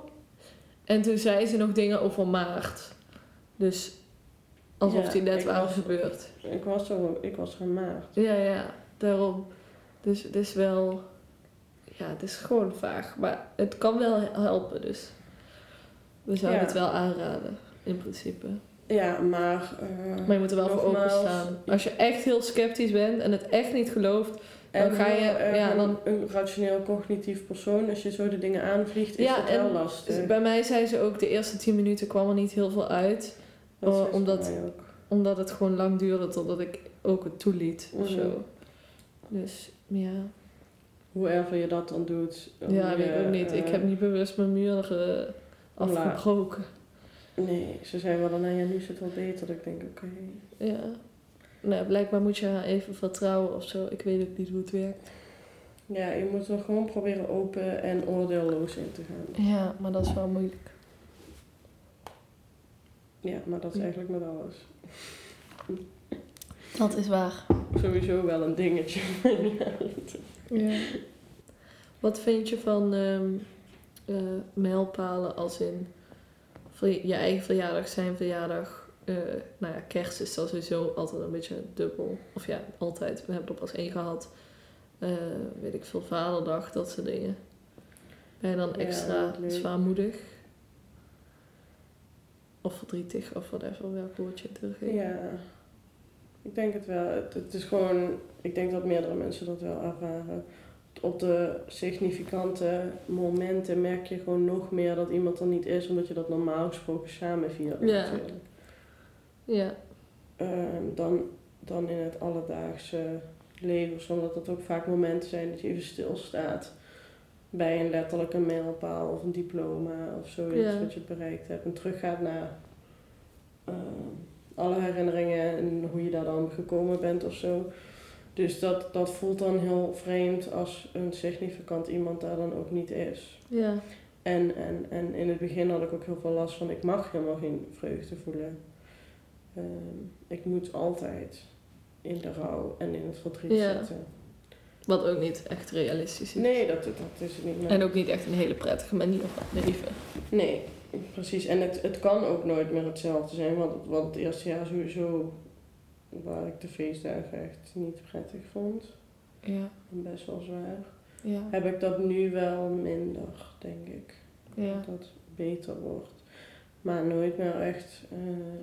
Speaker 1: En toen zei ze nog dingen over maart. Dus alsof
Speaker 2: Ja,
Speaker 1: die net waren gebeurd.
Speaker 2: Ik was er, ik was maart.
Speaker 1: Ja, ja, daarom. Dus het is wel, ja, het is gewoon vaag. Maar het kan wel helpen, dus we zouden
Speaker 2: Ja.
Speaker 1: het wel aanraden, in principe.
Speaker 2: Ja, maar... eh,
Speaker 1: Maar je moet er wel voor
Speaker 2: nogmaals,
Speaker 1: openstaan. Als je echt heel sceptisch bent en het echt niet gelooft, dan
Speaker 2: En
Speaker 1: ga je-
Speaker 2: heel
Speaker 1: ja,
Speaker 2: een-
Speaker 1: dan-
Speaker 2: een rationeel cognitief persoon, als je zo de dingen aanvliegt, is
Speaker 1: Ja,
Speaker 2: het wel lastig.
Speaker 1: dus bij mij zei ze ook, de eerste 10 minuten kwam er niet heel veel uit.
Speaker 2: Dat bij
Speaker 1: omdat-. Omdat het gewoon lang duurde totdat ik ook het toeliet of
Speaker 2: Mhm.
Speaker 1: zo. Dus ja,
Speaker 2: Hoever je dat dan doet.
Speaker 1: ja
Speaker 2: hoe
Speaker 1: weet ik ook niet. Ik
Speaker 2: eh,
Speaker 1: heb niet bewust mijn muur eh, afgebroken.
Speaker 2: Nee, ze zei wel dan, nou ja, nu is het wel beter. Dat ik denk, oké.
Speaker 1: Ja. Nou, blijkbaar moet je haar even vertrouwen of zo. Ik weet ook niet hoe het werkt.
Speaker 2: Ja, je moet er gewoon proberen open en oordeelloos in te gaan.
Speaker 1: Ja, maar dat is wel moeilijk.
Speaker 2: Ja, maar dat is eigenlijk met alles.
Speaker 1: Dat is waar.
Speaker 2: Sowieso wel een dingetje. [LAUGHS]
Speaker 1: Ja. Wat vind je van eh, mijlpalen als in je eigen verjaardag, zijn verjaardag? Eh, nou ja, kerst is dan sowieso altijd een beetje dubbel. Of ja, altijd. We hebben er pas één gehad. Eh, weet ik veel, vaderdag, dat soort dingen. Ben je dan extra zwaarmoedig? Of verdrietig, of whatever, welk woordje je teruggeeft.
Speaker 2: ja, ik denk het wel. Het, het is gewoon, ik denk dat meerdere mensen dat wel ervaren. Op de significante momenten merk je gewoon nog meer dat iemand er niet is, omdat je dat normaal gesproken samen viert.
Speaker 1: Ja.
Speaker 2: natuurlijk.
Speaker 1: Ja,
Speaker 2: Ehm, dan, dan in het alledaagse leven. Zodat dat ook vaak momenten zijn dat je even stilstaat bij een letterlijke mijlpaal of een diploma of zoiets
Speaker 1: Ja.
Speaker 2: wat je bereikt hebt. En teruggaat naar ehm, alle herinneringen en hoe je daar dan gekomen bent of zo. Dus dat, dat voelt dan heel vreemd als een significant iemand daar dan ook niet is.
Speaker 1: ja,
Speaker 2: En, en, en in het begin had ik ook heel veel last van, ik mag helemaal geen vreugde voelen. Ehm, ik moet altijd in de rouw en in het verdriet
Speaker 1: Ja.
Speaker 2: zitten.
Speaker 1: wat ook niet echt realistisch is.
Speaker 2: Nee, dat, dat is het niet. meer.
Speaker 1: En ook niet echt een hele prettige manier van leven.
Speaker 2: Nee, precies. En het, het kan ook nooit meer hetzelfde zijn, want, want het eerste jaar sowieso, waar ik de feestdagen echt niet prettig vond,
Speaker 1: Ja,
Speaker 2: en best wel zwaar,
Speaker 1: ja,
Speaker 2: heb ik dat nu wel minder, denk ik.
Speaker 1: ja.
Speaker 2: Dat dat beter wordt. Maar nooit meer echt eh,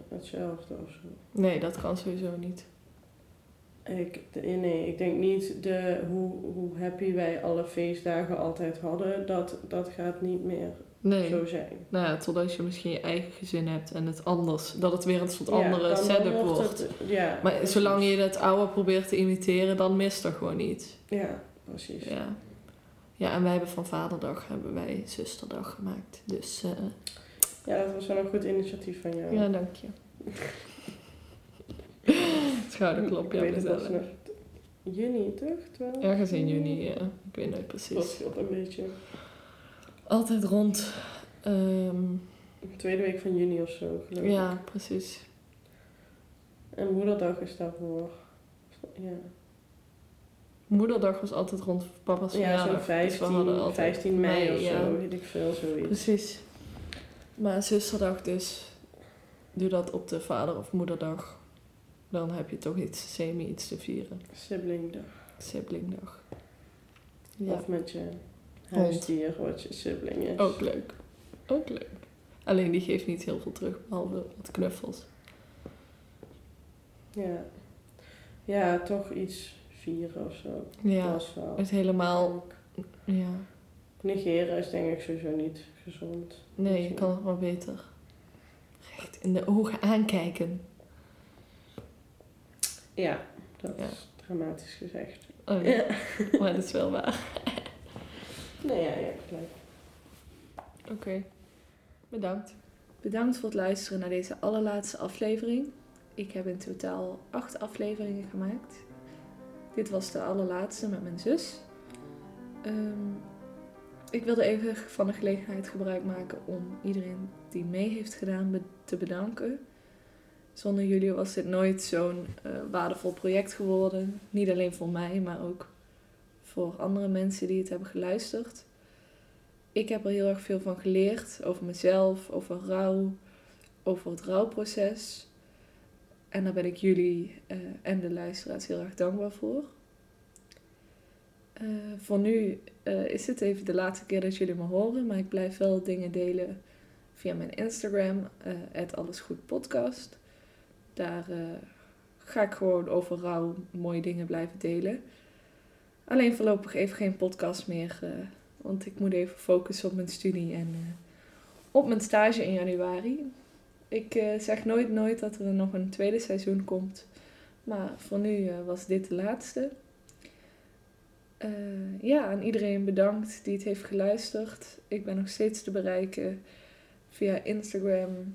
Speaker 2: hetzelfde of zo.
Speaker 1: Nee, dat kan sowieso niet.
Speaker 2: Ik, de- nee, ik denk niet de, hoe, hoe happy wij alle feestdagen altijd hadden, dat, dat gaat niet meer
Speaker 1: Nee.
Speaker 2: zo zijn.
Speaker 1: Nou ja, totdat je misschien je eigen gezin hebt en het anders, dat het weer een soort andere setup wordt.
Speaker 2: het- ja,
Speaker 1: maar
Speaker 2: precies.
Speaker 1: zolang je het oude probeert te imiteren, dan mist er gewoon niet.
Speaker 2: Ja, precies.
Speaker 1: Ja. Ja, en wij hebben van vaderdag hebben wij zusterdag gemaakt. Dus eh,
Speaker 2: Ja, dat was wel een goed initiatief van jou.
Speaker 1: ja, dank je. [LAUGHS] Schouderklop,
Speaker 2: Ik
Speaker 1: ja,
Speaker 2: weet het was
Speaker 1: mezelf.
Speaker 2: nog juni, toch? Wel?
Speaker 1: Ergens in juni, ja. Ik weet
Speaker 2: Dat
Speaker 1: precies.
Speaker 2: scheelt een beetje.
Speaker 1: Altijd rond. ehm,
Speaker 2: Tweede week van juni of zo, geloof ik.
Speaker 1: ja, precies.
Speaker 2: En moederdag is daarvoor. Ja,
Speaker 1: Moederdag was altijd rond papa's
Speaker 2: ja
Speaker 1: verjaardag.
Speaker 2: zo'n
Speaker 1: dus we
Speaker 2: 15,
Speaker 1: hadden altijd
Speaker 2: 15 mei,
Speaker 1: mei,
Speaker 2: of
Speaker 1: ja.
Speaker 2: zo, weet ik veel, zoiets.
Speaker 1: Precies. Maar zusterdag dus, doe dat op de vader- of moederdag. Dan heb je toch iets, semi iets te vieren.
Speaker 2: Siblingdag.
Speaker 1: Siblingdag. Ja,
Speaker 2: Of met je huisdier, wat je sibling is.
Speaker 1: ook leuk. Ook leuk. Alleen die geeft niet heel veel terug, behalve wat knuffels.
Speaker 2: Ja. Ja, toch iets vieren of zo.
Speaker 1: Ja,
Speaker 2: Dat is wel.
Speaker 1: het helemaal, ja.
Speaker 2: Negeren is denk ik sowieso niet gezond.
Speaker 1: Nee, je kan het maar beter. Recht in de ogen aankijken.
Speaker 2: Ja, dat
Speaker 1: Ja.
Speaker 2: is dramatisch gezegd.
Speaker 1: Oh,
Speaker 2: Ja. [LAUGHS]
Speaker 1: Maar dat is wel waar. [LAUGHS]
Speaker 2: Nee, ja, ja, gelijk.
Speaker 1: Oké, bedankt. Bedankt voor het luisteren naar deze allerlaatste aflevering. Ik heb in totaal acht afleveringen gemaakt. Dit was de allerlaatste met mijn zus. Ehm, ik wilde even van de gelegenheid gebruik maken om iedereen die mee heeft gedaan te bedanken. Zonder jullie was dit nooit zo'n eh, waardevol project geworden. Niet alleen voor mij, maar ook voor andere mensen die het hebben geluisterd. Ik heb er heel erg veel van geleerd over mezelf, over rouw, over het rouwproces. En daar ben ik jullie eh, en de luisteraars heel erg dankbaar voor. Eh, voor nu eh, is het even de laatste keer dat jullie me horen, maar ik blijf wel dingen delen via mijn Instagram, uh, allesgoedpodcast. Daar ga ik gewoon overal mooie dingen blijven delen. Alleen voorlopig even geen podcast meer, want ik moet even focussen op mijn studie en op mijn stage in januari. Ik zeg nooit nooit dat er nog een tweede seizoen komt, maar voor nu was dit de laatste. Uh, ja, aan iedereen bedankt die het heeft geluisterd. Ik ben nog steeds te bereiken via Instagram.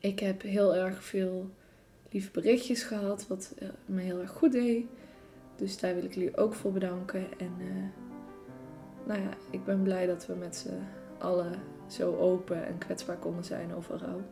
Speaker 1: Ik heb heel erg veel lieve berichtjes gehad, wat uh, me heel erg goed deed. Dus daar wil ik jullie ook voor bedanken. En uh, nou ja, ik ben blij dat we met z'n allen zo open en kwetsbaar konden zijn over rouw.